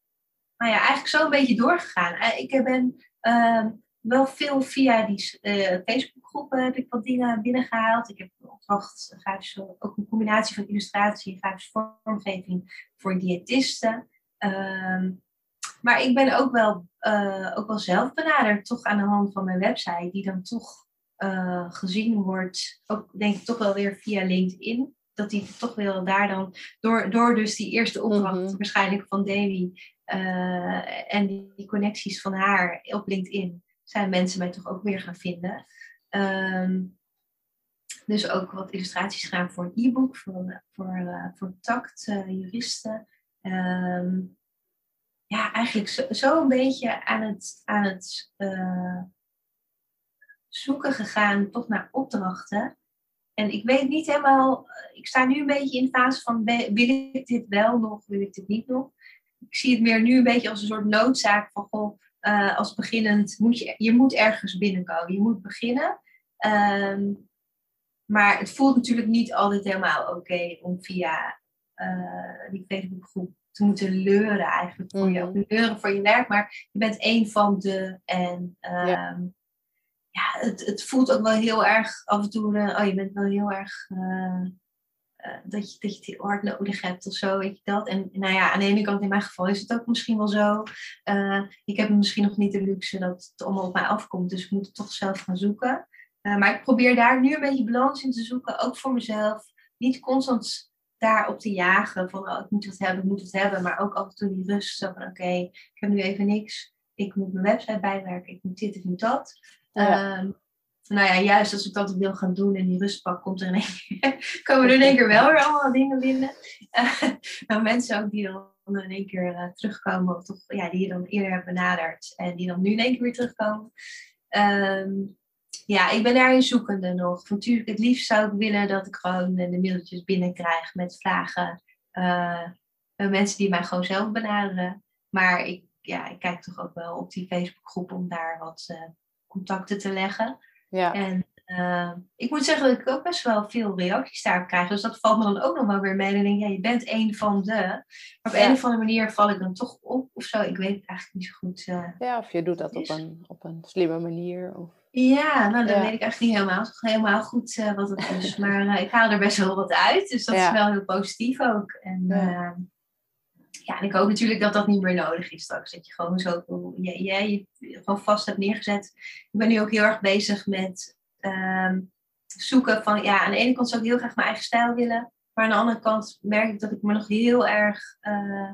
maar ja, eigenlijk zo een beetje doorgegaan. Eh, ik ben uh, wel veel via die uh, Facebookgroepen heb ik wat dingen binnengehaald. Ik heb een opdracht, ook een combinatie van illustratie en grafische vormgeving voor diëtisten. Um, maar ik ben ook wel, uh, ook wel zelf benaderd, toch aan de hand van mijn website, die dan toch gezien wordt, ook denk ik toch wel weer via LinkedIn dat hij toch wil daar dan, door, door dus die eerste opdracht mhm. waarschijnlijk van Davy uh, en die, connecties van haar op LinkedIn, zijn mensen mij toch ook weer gaan vinden. Um, dus ook wat illustraties gedaan voor een e-book, voor, voor, uh, voor tact, uh, juristen. Um, ja, eigenlijk zo, zo, een beetje aan het, aan het zoeken gegaan, toch naar opdrachten. En ik weet niet helemaal, eh, ik sta nu een beetje in de fase van, wil ik dit wel nog, wil ik dit niet nog? Ik zie het meer nu een beetje als een soort noodzaak van, goh, uh, als beginnend, moet je, je moet ergens binnenkomen, je moet beginnen. Um, maar het voelt natuurlijk niet altijd helemaal oké om via uh, die Facebookgroep te moeten leuren eigenlijk voor je, mm. leuren voor je werk, maar je bent een van de en um, ja, het, het voelt ook wel heel erg af en toe, uh, oh je bent wel heel erg, uh, uh, dat, je, dat je heel hard nodig hebt of zo, weet je dat. En nou ja, aan de ene kant in mijn geval is het ook misschien wel zo. ik heb misschien nog niet de luxe dat het allemaal op mij afkomt, dus ik moet het toch zelf gaan zoeken. maar ik probeer daar nu een beetje balans in te zoeken, ook voor mezelf. Niet constant daarop te jagen van oh, ik moet het hebben, ik moet het hebben. Maar ook af en toe die rust. Van oké, ik heb nu even niks. Ik moet mijn website bijwerken. Ik moet dit, ik moet dat. Ehm, nou ja, juist als ik dat wil gaan doen en die rust pak, komt er in één keer, komen er in één keer wel weer allemaal dingen binnen. Uh, mensen ook die dan in één keer uh, terugkomen, of toch, ja, die je dan eerder hebben benaderd en die dan nu in één keer weer terugkomen. Ehm, ja, ik ben daarin zoekende nog. Natuurlijk, het liefst zou ik willen dat ik gewoon de mailtjes binnenkrijg met vragen. Uh, mensen die mij gewoon zelf benaderen. Maar ik, ja, ik kijk toch ook wel op die Facebookgroep om daar wat contacten te leggen. Ja. En uh, ik moet zeggen dat ik ook best wel veel reacties daarop krijg. Dus dat valt me dan ook nog wel weer mee. En denk ja, je bent een van de. Maar op een of andere manier val ik dan toch op of zo. Ik weet het eigenlijk niet zo goed. Uh, ja, of je doet dat op een, op een slimme manier. Of... Ja, nou dan weet ik eigenlijk niet helemaal, helemaal goed uh, wat het is. Maar ik haal er best wel wat uit. Dus dat is wel heel positief ook. En ja. ja, en ik hoop natuurlijk dat dat niet meer nodig is straks. Dat je gewoon zo jij je, gewoon vast hebt neergezet. Ik ben nu ook heel erg bezig met Ehm, zoeken van, ja, aan de ene kant zou ik heel graag mijn eigen stijl willen. Maar aan de andere kant merk ik dat ik me nog heel erg uh,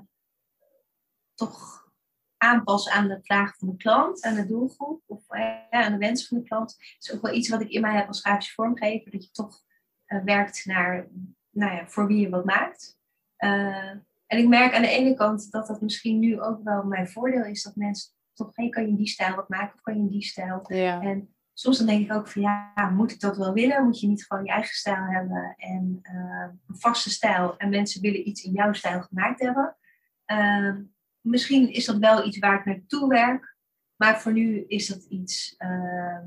toch aanpas aan de vraag van de klant, aan de doelgroep of uh, aan de wens van de klant. Dat is ook wel iets wat ik in mij heb als grafische vormgever, dat je toch uh, werkt naar, nou ja, voor wie je wat maakt. En ik merk aan de ene kant dat dat misschien nu ook wel mijn voordeel is, dat mensen toch, hey, kan je in die stijl wat maken of kan je in die stijl? Ja. En soms dan denk ik ook van ja, moet ik dat wel willen? Moet je niet gewoon je eigen stijl hebben en uh, een vaste stijl en mensen willen iets in jouw stijl gemaakt hebben? Uh, misschien is dat wel iets waar ik naartoe werk, maar voor nu is dat iets. Uh,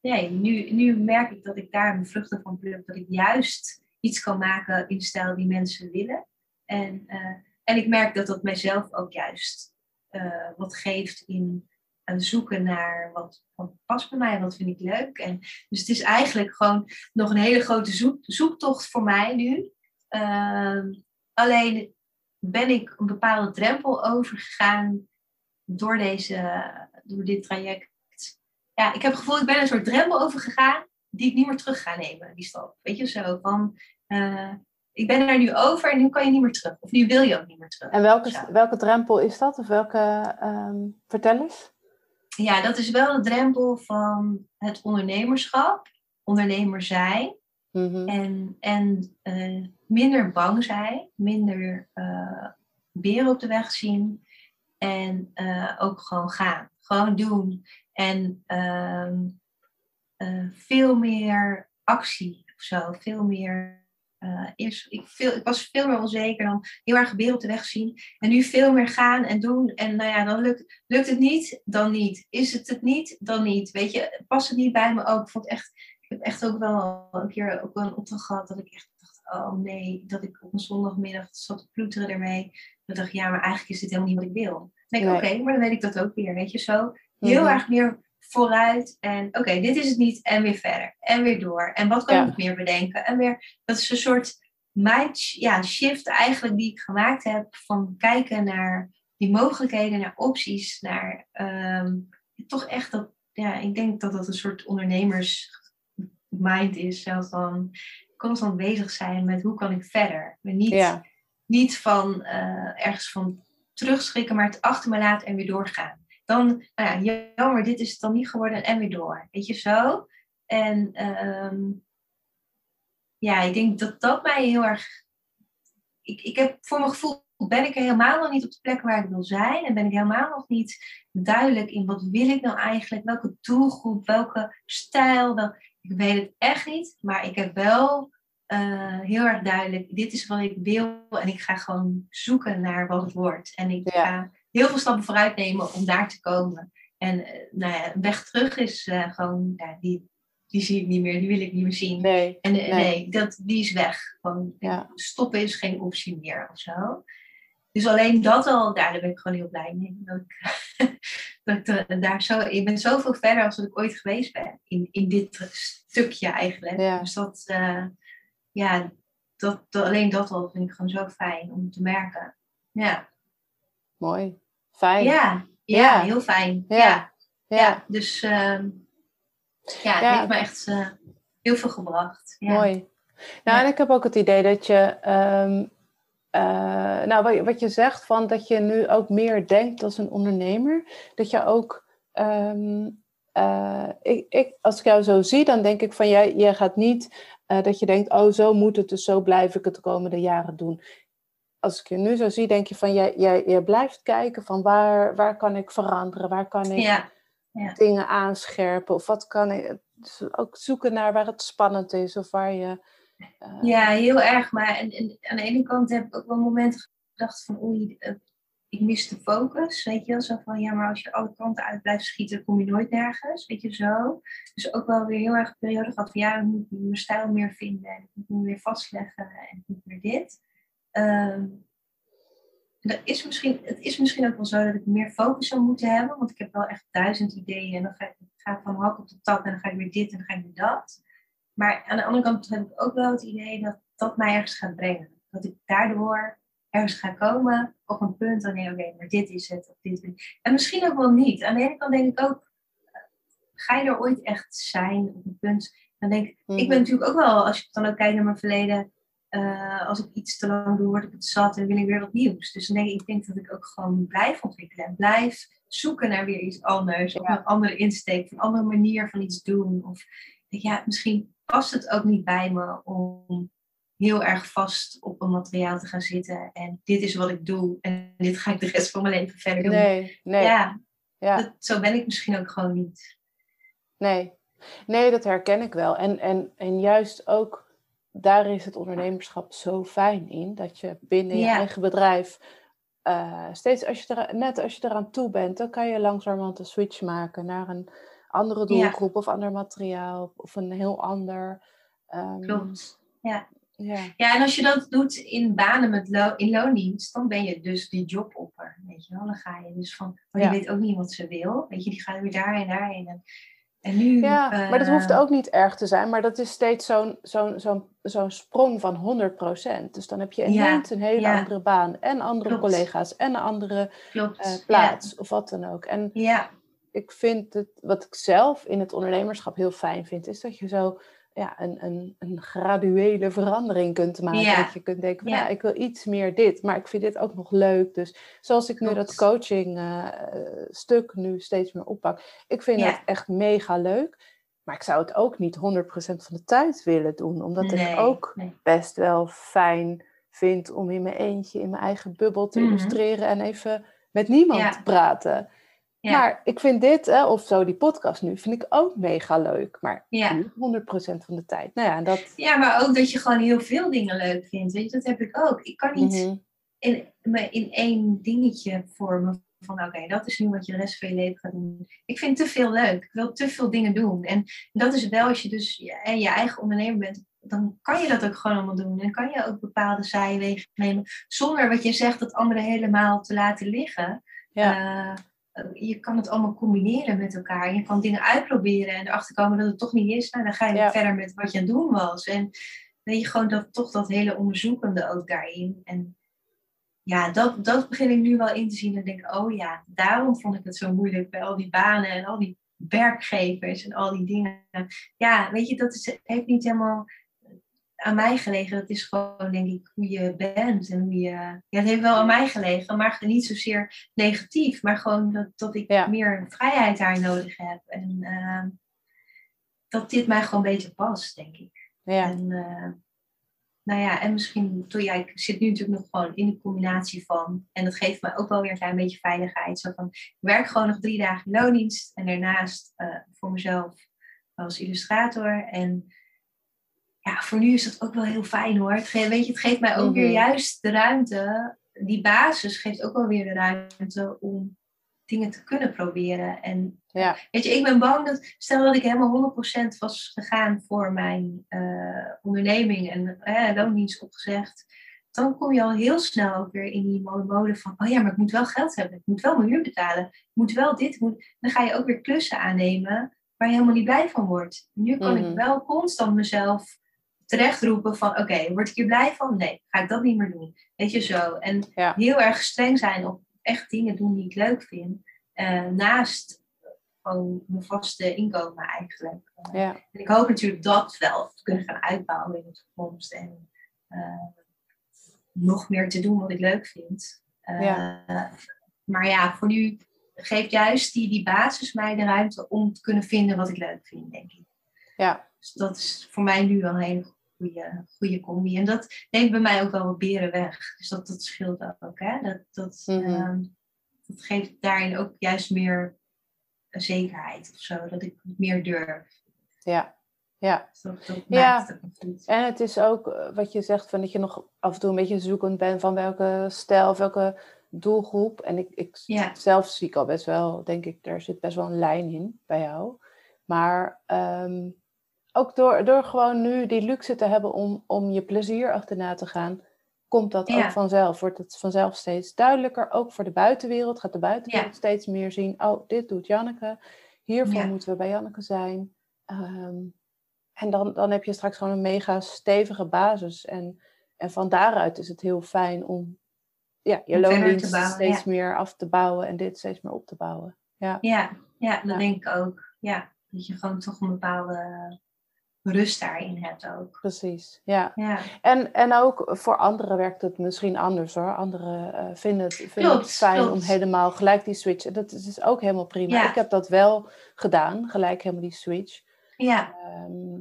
nee, nu, nu merk ik dat ik daar mijn vruchten van pluk, dat ik juist iets kan maken in stijl die mensen willen. En, eh, en ik merk dat dat mijzelf ook juist eh, wat geeft in aan zoeken naar wat, wat past bij mij, wat vind ik leuk. En, dus het is eigenlijk gewoon nog een hele grote zoek, zoektocht voor mij nu. Ehm, alleen ben ik een bepaalde drempel overgegaan door, deze, door dit traject. Ja, ik heb het gevoel, ik ben een soort drempel overgegaan die ik niet meer terug ga nemen, die stap. Weet je, zo van, uh, ik ben er nu over en nu kan je niet meer terug. Of nu wil je ook niet meer terug. En welke, welke drempel is dat? Of welke, um, vertel eens ja, dat is wel de drempel van het ondernemerschap, ondernemer zijn. Mhm. En, en uh, minder bang zijn, minder uh, beren op de weg zien. En uh, ook gewoon gaan. Gewoon doen. En ehm, veel meer actie of zo. Veel meer uh, eerst, ik, veel, ik was veel meer onzeker dan heel erg gebeuren op de weg zien. En nu veel meer gaan en doen. En nou ja, dan lukt, lukt het niet, dan niet. Is het het niet, dan niet. Weet je, past het niet bij me ook. Ik vond echt, ik heb echt ook wel een keer ook wel een opdracht gehad dat ik echt dacht, oh nee, dat ik op een zondagmiddag zat te ploeteren ermee. Dat dacht ja, maar eigenlijk is dit helemaal niet wat ik wil. Dan denk ik, oké, maar dan weet ik dat ook weer, weet je, zo. Heel mhm. erg meer vooruit en oké, dit is het niet en weer verder en weer door. En wat kan ik meer bedenken? En weer, dat is een soort mind ja, shift eigenlijk die ik gemaakt heb van kijken naar die mogelijkheden, naar opties, naar ehm, toch echt dat, ja, ik denk dat dat een soort ondernemersmind is, zelfs van constant bezig zijn met hoe kan ik verder. Maar niet, niet van uh, ergens van terugschrikken, maar het achter me laten en weer doorgaan dan, nou ja, jammer, dit is het dan niet geworden en weer door. Weet je zo? En ehm, ja, ik denk dat dat mij heel erg. Ik, ik heb voor mijn gevoel ben ik er helemaal nog niet op de plek waar ik wil zijn. En ben ik helemaal nog niet duidelijk in wat wil ik nou eigenlijk? Welke doelgroep, welke stijl? Wel, ik weet het echt niet. Maar ik heb wel uh, heel erg duidelijk, dit is wat ik wil. En ik ga gewoon zoeken naar wat het wordt. En ik ga heel veel stappen vooruit nemen om daar te komen. En uh, nou ja, weg terug is uh, gewoon, ja, die, die zie ik niet meer, die wil ik niet meer zien. Nee, en nee, nee dat, die is weg. Gewoon, ja. Stoppen is geen optie meer of zo. Dus alleen dat al, daar ben ik gewoon heel blij mee. Dat ik, dat ik daar zo, ik ben zoveel verder als dat ik ooit geweest ben. In, in dit stukje eigenlijk. Ja. Dus dat, uh, ja, dat, alleen dat al vind ik gewoon zo fijn om te merken. Ja. Mooi. Fijn. Ja, ja, heel fijn. Ja. ja. ja. Dus, uh, ja, het heeft me echt uh, heel veel gebracht. Ja. Mooi. Nou, en ik heb ook het idee dat je, um, nou, wat, wat, je zegt, van dat je nu ook meer denkt als een ondernemer. Dat je ook, um, uh, ik, ik, als ik jou zo zie, dan denk ik van jij, jij gaat niet uh, dat je denkt, oh zo moet het, dus zo blijf ik het de komende jaren doen. Als ik je nu zo zie, denk je van jij, jij, jij blijft kijken van waar, waar kan ik veranderen, waar kan ik ja. Ja. dingen aanscherpen of wat kan ik, dus ook zoeken naar waar het spannend is of waar je uh... Ja, heel erg. Maar en, en, aan de ene kant heb ik ook wel momenten gedacht van oei, uh, ik mis de focus. Weet je wel, zo van ja, maar als je alle kanten uit blijft schieten, kom je nooit nergens. Weet je zo. Dus ook wel weer heel erg een periode gehad van ja, ik moet mijn stijl meer vinden en ik moet me weer vastleggen en ik moet weer dit. Um, dat is misschien, het is misschien ook wel zo dat ik meer focus zou moeten hebben, want ik heb wel echt duizend ideeën en dan ga ik, ga ik van hak op de tak en dan ga ik weer dit en dan ga ik weer dat. Maar aan de andere kant heb ik ook wel het idee dat dat mij ergens gaat brengen. Dat ik daardoor ergens ga komen op een punt dan denk oké, maar dit is het of dit is En misschien ook wel niet. Aan de ene kant denk ik ook, ga je er ooit echt zijn op een punt? Dan denk ik, ik ben mhm. natuurlijk ook wel, als je dan ook kijkt naar mijn verleden, uh, als ik iets te lang doe, word ik het zat en wil ik weer wat nieuws. Dus ik, ik denk dat ik ook gewoon blijf ontwikkelen en blijf zoeken naar weer iets anders. Of een andere insteek, een andere manier van iets doen. Of ja, misschien past het ook niet bij me om heel erg vast op een materiaal te gaan zitten. En dit is wat ik doe. En dit ga ik de rest van mijn leven verder doen. Nee, nee. Ja, ja. Dat, zo ben ik misschien ook gewoon niet. Nee, nee dat herken ik wel. En, en, en juist ook daar is het ondernemerschap zo fijn in. Dat je binnen je eigen bedrijf uh, steeds als je er, net als je eraan toe bent, dan kan je langzamerhand een switch maken naar een andere doelgroep of ander materiaal of een heel ander. Um, Klopt. Ja. Ja. ja, en als je dat doet in banen met lo in loondienst, dan ben je dus die jobopper. Weet je wel, dan ga je dus van, maar oh, die weet ook niet wat ze wil. Weet je, die gaat weer daarheen, daarheen. En, en nu, ja, maar dat hoeft eh, ook niet erg te zijn, maar dat is steeds zo'n zo'n zo'n zo'n sprong van 100%. Dus dan heb je ineens een hele andere baan en andere collega's en een andere uh, plaats of wat dan ook. En ja. ik vind het, wat ik zelf in het ondernemerschap heel fijn vind, is dat je zo ja, een, een, een graduele verandering kunt maken. Dat je kunt denken, van, ja. ik wil iets meer dit, maar ik vind dit ook nog leuk. Dus zoals ik nu dat coaching uh, stuk nu steeds meer oppak. Ik vind het echt mega leuk. Maar ik zou het ook niet 100% van de tijd willen doen. Omdat ik ook best wel fijn vind om in mijn eentje, in mijn eigen bubbel te mhm. illustreren en even met niemand te praten. Maar ik vind dit, hè, of zo die podcast nu, vind ik ook mega leuk. Maar ja. 100% van de tijd. Nou ja, dat... ja, maar ook dat je gewoon heel veel dingen leuk vindt. Weet je, dat heb ik ook. Ik kan niet -hmm. in, in één dingetje vormen van oké, dat is nu wat je de rest van je leven gaat doen. Ik vind te veel leuk. Ik wil te veel dingen doen. En dat is wel als je dus je, je eigen ondernemer bent, dan kan je dat ook gewoon allemaal doen. En kan je ook bepaalde zijwegen nemen. Zonder wat je zegt dat anderen helemaal te laten liggen. Ja. Uh, eh, je kan het allemaal combineren met elkaar. Je kan dingen uitproberen en erachter komen dat het toch niet is. Nou, dan ga je verder met wat je aan het doen was. En weet je gewoon dat, toch dat hele onderzoekende ook daarin. En ja, dat, dat begin ik nu wel in te zien. En denk oh ja, daarom vond ik het zo moeilijk bij al die banen en al die werkgevers en al die dingen. Ja, weet je, dat is, heeft niet helemaal aan mij gelegen. Dat is gewoon, denk ik, hoe je bent en hoe je. Ja, het heeft wel aan mij gelegen, maar niet zozeer negatief, maar gewoon dat, dat ik meer vrijheid daar nodig heb. En uh, dat dit mij gewoon beter past, denk ik. Ja. En, uh, nou ja, en misschien, toen ja, ik zit nu natuurlijk nog gewoon in de combinatie van, en dat geeft mij ook wel weer een klein beetje veiligheid. Zo van, ik werk gewoon nog drie dagen in loondienst en daarnaast uh, voor mezelf als illustrator. En ja, voor nu is dat ook wel heel fijn hoor. Het geeft, weet je, het geeft mij ook weer mhm. juist de ruimte. Die basis geeft ook wel weer de ruimte om dingen te kunnen proberen. En ja. weet je, ik ben bang dat, stel dat ik helemaal 100% was gegaan voor mijn uh, onderneming en uh, loondienst opgezegd, dan kom je al heel snel ook weer in die mode van, oh ja, maar ik moet wel geld hebben, ik moet wel mijn huur betalen, ik moet wel dit, moet... dan ga je ook weer klussen aannemen waar je helemaal niet blij van wordt. Nu kan ik mhm. wel constant mezelf terecht roepen van oké, word ik hier blij van? Nee, ga ik dat niet meer doen. Weet je zo. En heel erg streng zijn op echt dingen doen die ik leuk vind. Uh, naast gewoon mijn vaste inkomen eigenlijk. Uh, Ja. En ik hoop natuurlijk dat wel te kunnen gaan uitbouwen in de toekomst. En eh, nog meer te doen wat ik leuk vind. Eh, Ja. Maar ja, voor nu geeft juist die, die basis mij de ruimte om te kunnen vinden wat ik leuk vind, denk ik. Ja. Dus dat is voor mij nu wel een hele goede, goede combi. En dat neemt bij mij ook wel wat beren weg. Dus dat, dat scheelt ook. Hè? Dat, dat, Mhm. ehm, dat geeft daarin ook juist meer zekerheid of zo. Dat ik meer durf. Ja. Ja. Dus Ja. En het is ook eh, wat je zegt, van dat je nog af en toe een beetje zoekend bent van welke stijl, of welke doelgroep. En ik, ik Ja. zelf zie ik al best wel, denk ik, er zit best wel een lijn in bij jou. Maar ehm, ook door, door gewoon nu die luxe te hebben om, om je plezier achterna te gaan, komt dat Ja. ook vanzelf. Wordt het vanzelf steeds duidelijker, ook voor de buitenwereld. Gaat de buitenwereld Ja. steeds meer zien, oh, dit doet Janneke. Hiervoor Ja. moeten we bij Janneke zijn. Ehm, en dan, dan heb je straks gewoon een mega stevige basis. En, en van daaruit is het heel fijn om ja, je loondienst steeds meer af te bouwen en dit steeds meer op te bouwen. Ja, Ja, ja dat denk ik ook. Ja, dat je gewoon toch een bepaalde rust daarin hebt ook. precies. Ja. Ja, En, en ook voor anderen werkt het misschien anders hoor. Anderen eh, vinden het, vinden het Klopt, fijn om helemaal gelijk die switch. Dat is ook helemaal prima. Ja. Ik heb dat wel gedaan, gelijk helemaal die switch. ja, Ehm,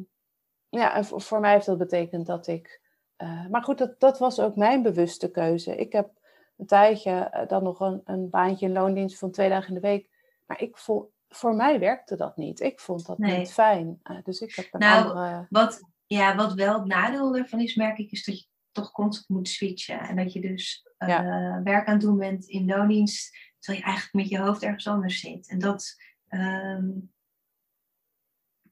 ja, en voor, voor mij heeft dat betekend dat ik. eh, maar goed, dat, dat was ook mijn bewuste keuze. Ik heb een tijdje eh, dan nog een, een baantje in loondienst van twee dagen in de week. Maar ik voel, voor mij werkte dat niet. Ik vond dat Nee. niet fijn. Eh, dus ik heb een Nou, andere. wat, ja, wat wel het nadeel ervan is, merk ik, is dat je toch constant moet switchen. En dat je dus eh, werk aan het doen bent in loondienst, terwijl je eigenlijk met je hoofd ergens anders zit. En dat ehm,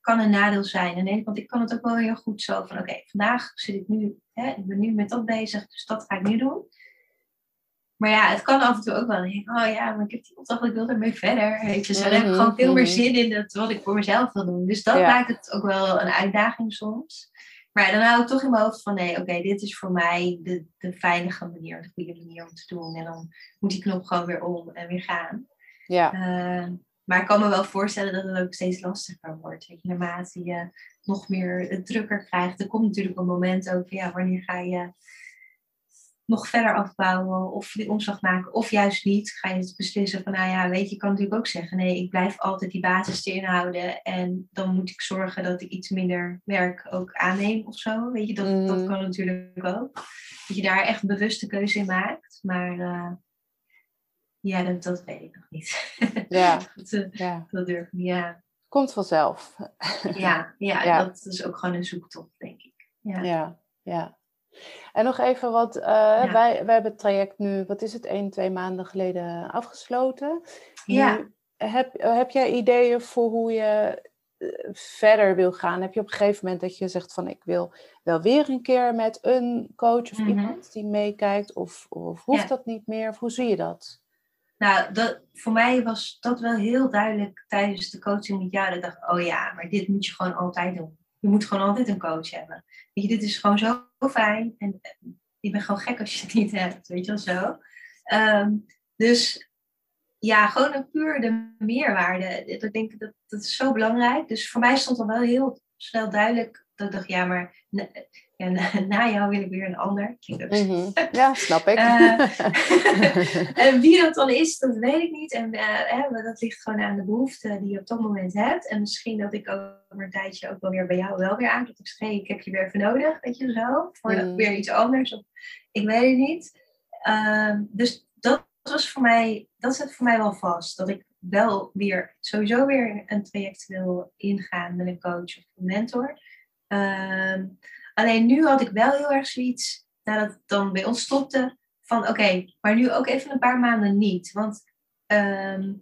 kan een nadeel zijn. Want ik kan het ook wel heel goed zo van, oké, vandaag zit ik nu, hè, ik ben nu met dat bezig, dus dat ga ik nu doen. Maar ja, het kan af en toe ook wel. Denk oh ja, maar ik heb die opdracht, ik wil ermee verder. Weet je, dan heb ik Mhm, gewoon veel meer mhm. zin in dat, wat ik voor mezelf wil doen. Dus dat Ja. maakt het ook wel een uitdaging soms. Maar dan hou ik toch in mijn hoofd van, nee, oké, dit is voor mij de, de veilige manier, de goede manier om te doen. En dan moet die knop gewoon weer om en weer gaan. Ja, Eh, maar ik kan me wel voorstellen dat het ook steeds lastiger wordt. Weet je, naarmate je nog meer het drukker krijgt. Er komt natuurlijk een moment ook, van, ja, wanneer ga je nog verder afbouwen of die omslag maken of juist niet. Ga je het beslissen van, nou ja, weet je, je kan natuurlijk ook zeggen, nee, ik blijf altijd die basis erin houden en dan moet ik zorgen dat ik iets minder werk ook aanneem of zo. Weet je, dat, dat Mhm. kan natuurlijk ook. Dat je daar echt een bewuste keuze in maakt. Maar eh, ja, dat, dat weet ik nog niet. ja, dat, eh, ja. dat durf ik niet, ja. Komt vanzelf. Ja, ja, Ja. dat is ook gewoon een zoektocht, denk ik. Ja. Ja, ja. En nog even wat, eh, wij, wij hebben het traject nu, wat is het, één, twee maanden geleden afgesloten. Ja. Nu, heb, heb jij ideeën voor hoe je eh, verder wil gaan? Heb je op een gegeven moment dat je zegt van ik wil wel weer een keer met een coach of Mhm. iemand die meekijkt? Of, of hoeft Ja. dat niet meer? Of hoe zie je dat? Nou, dat, voor mij was dat wel heel duidelijk tijdens de coaching met jou. Dat ik dacht, oh ja, maar dit moet je gewoon altijd doen. Je moet gewoon altijd een coach hebben. Weet je, dit is gewoon zo fijn. En eh, je bent gewoon gek als je het niet hebt, weet je wel zo. Ehm, dus ja, gewoon een puur de meerwaarde. Ik denk dat dat is zo belangrijk. Dus voor mij stond al wel heel snel duidelijk dat ik dacht, ja, maar na, ja, na, jou wil ik weer een ander. Mhm. Ja, snap ik. Eh, en wie dat dan is, dat weet ik niet. En eh, dat ligt gewoon aan de behoefte die je op dat moment hebt. En misschien dat ik over een tijdje ook wel weer bij jou wel weer aan. Dat ik zeg, hey, ik heb je weer even nodig, weet je zo. Voor Mm. weer iets anders. Of, ik weet het niet. Ehm, dus dat was voor mij, dat zit voor mij wel vast. Dat ik wel weer, sowieso weer een traject wil ingaan met een coach of een mentor. Alleen nu had ik wel heel erg zoiets, nadat het dan bij ons stopte, van oké, maar nu ook even een paar maanden niet. Want ehm,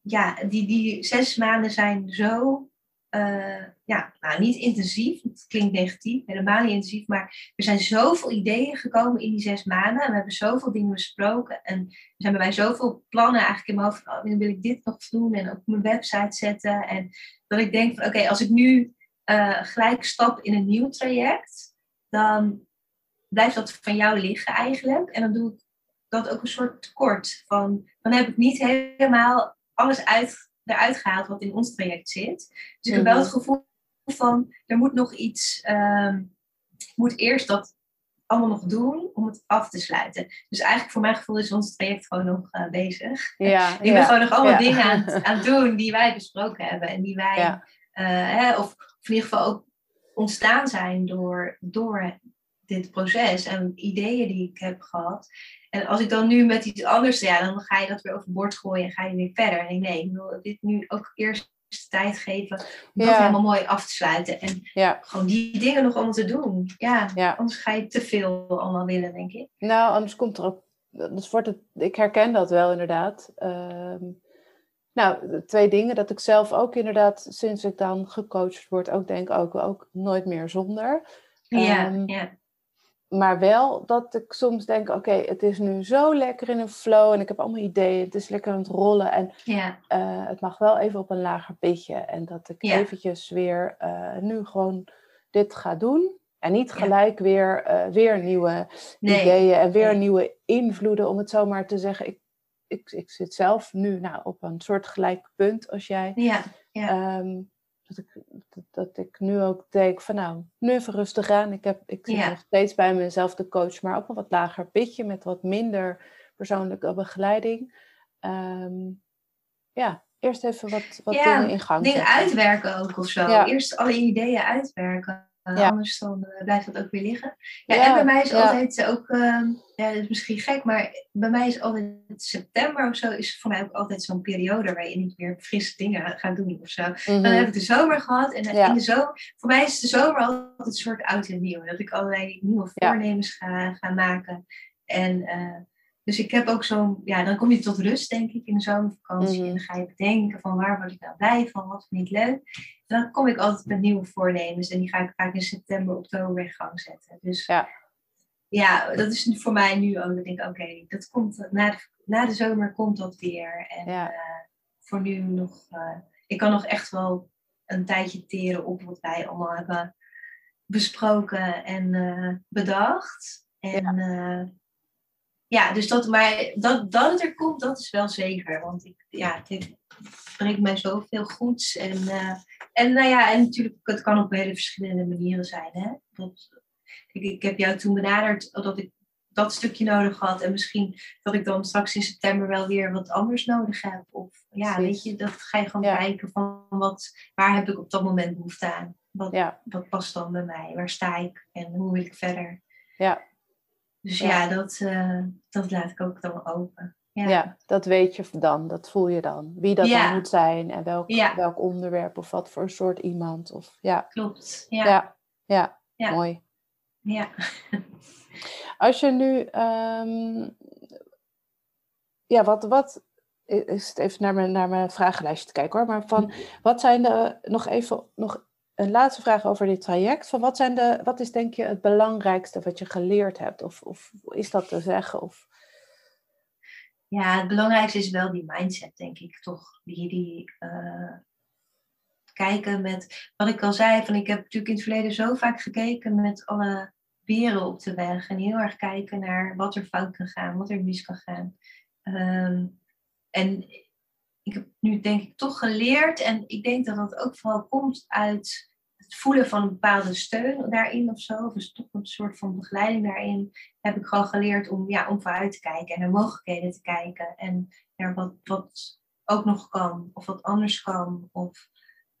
ja, die, die zes maanden zijn zo, eh, ja, nou niet intensief, het klinkt negatief, helemaal niet intensief, maar er zijn zoveel ideeën gekomen in die zes maanden. En we hebben zoveel dingen besproken en er zijn bij mij zoveel plannen eigenlijk in mijn hoofd van, oh, wil ik dit nog doen en op mijn website zetten. En dat ik denk van oké, als ik nu eh, gelijk stap in een nieuw traject, dan blijft dat van jou liggen eigenlijk. En dan doe ik dat ook een soort tekort van, dan heb ik niet helemaal alles eruit gehaald wat in ons traject zit. Dus ik heb wel het mhm. gevoel van, er moet nog iets, um, moet eerst dat allemaal nog doen om het af te sluiten. Dus eigenlijk voor mijn gevoel is ons traject gewoon nog uh, bezig. Ja, ik ben gewoon nog allemaal dingen aan, aan het doen die wij besproken hebben en die wij, uh, hè, of, of in ieder geval ook ontstaan zijn door, door dit proces en ideeën die ik heb gehad. En als ik dan nu met iets anders, ja, dan ga je dat weer overboord gooien en ga je weer verder. En ik nee, ik wil dit nu ook eerst tijd geven om dat helemaal mooi af te sluiten. En gewoon die dingen nog allemaal te doen. Ja, anders ga je te veel allemaal willen, denk ik. Nou, anders komt er ook... Dus wordt het, ik herken dat wel inderdaad. Ehm, nou, twee dingen. Dat ik zelf ook inderdaad, sinds ik dan gecoacht word, ook denk ook, ook nooit meer zonder. Ja, um, ja maar wel dat ik soms denk, oké, het is nu zo lekker in een flow en ik heb allemaal ideeën, het is lekker aan het rollen en ja. uh, het mag wel even op een lager pitje. En dat ik eventjes weer uh, nu gewoon dit ga doen en niet gelijk weer, uh, weer nieuwe ideeën en weer nieuwe invloeden, om het zo maar te zeggen. Ik, ik, ik zit zelf nu nou, op een soort gelijk punt als jij. Ja, ja. Um, dat ik, dat, ik nu ook denk van nou, nu even rustig aan. Ik, heb, ik zit nog steeds bij mezelf de coach, maar op een wat lager pitje met wat minder persoonlijke begeleiding. Ehm, ja, eerst even wat, wat dingen in gang Dingen uitwerken ook of zo. Eerst alle ideeën uitwerken. Ja. Anders dan uh, blijft dat ook weer liggen. Ja, en bij mij is altijd ook, uh, ja, dat is misschien gek, maar bij mij is altijd september of zo, is voor mij ook altijd zo'n periode waar je niet meer frisse dingen gaat doen of zo. Dan mhm. heb ik de zomer gehad en in de zomer, voor mij is de zomer altijd een soort oud en nieuw. Dat ik allerlei nieuwe voornemens ga, ga maken. En uh, dus ik heb ook zo'n, ja, dan kom je tot rust, denk ik, in de zomervakantie. Mm En dan ga je bedenken van waar word ik nou blij van, wat vind ik leuk. En dan kom ik altijd met nieuwe voornemens en die ga ik vaak in september, oktober in gang zetten. Dus ja, ja dat is voor mij nu ook. Ik denk, oké, dat komt na de, na de zomer komt dat weer. En ja. uh, voor nu nog, uh, ik kan nog echt wel een tijdje teren op wat wij allemaal hebben besproken en uh, bedacht. En ja ja, dus dat, maar dat, dat het er komt, dat is wel zeker. Want ik, ja, het brengt mij zoveel goeds. En, uh, en nou ja, en natuurlijk, het kan op hele verschillende manieren zijn. Hè? Dat, ik, ik heb jou toen benaderd dat ik dat stukje nodig had. En misschien dat ik dan straks in september wel weer wat anders nodig heb. Of ja, weet je, dat ga je gewoon kijken van wat, waar heb ik op dat moment behoefte aan. Wat, ja. wat past dan bij mij? Waar sta ik? En hoe wil ik verder? Ja, dus ja, dat, uh, dat laat ik ook dan open. Ja. ja. dat weet je dan, dat voel je dan. Wie dat dan moet zijn en welk, welk onderwerp of wat voor soort iemand. Of, ja. Klopt, ja. Ja, ja, mooi. Ja. Als je nu, um, ja, wat, wat is het even naar mijn, naar mijn vragenlijstje te kijken hoor, maar van wat zijn de, nog even, nog een laatste vraag over dit traject. Van wat, zijn de, wat is denk je het belangrijkste wat je geleerd hebt? Of, of is dat te zeggen? Of... Ja, het belangrijkste is wel die mindset, denk ik toch. Die, die uh, kijken met, wat ik al zei, van ik heb natuurlijk in het verleden zo vaak gekeken met alle beren op de weg. En heel erg kijken naar wat er fout kan gaan, wat er mis kan gaan. Um, en ik heb nu denk ik toch geleerd en ik denk dat dat ook vooral komt uit het voelen van een bepaalde steun daarin of zo. Of toch een soort van begeleiding daarin. Heb ik gewoon geleerd om, ja, om vooruit te kijken en naar mogelijkheden te kijken. En naar wat, wat ook nog kan of wat anders kan. Of,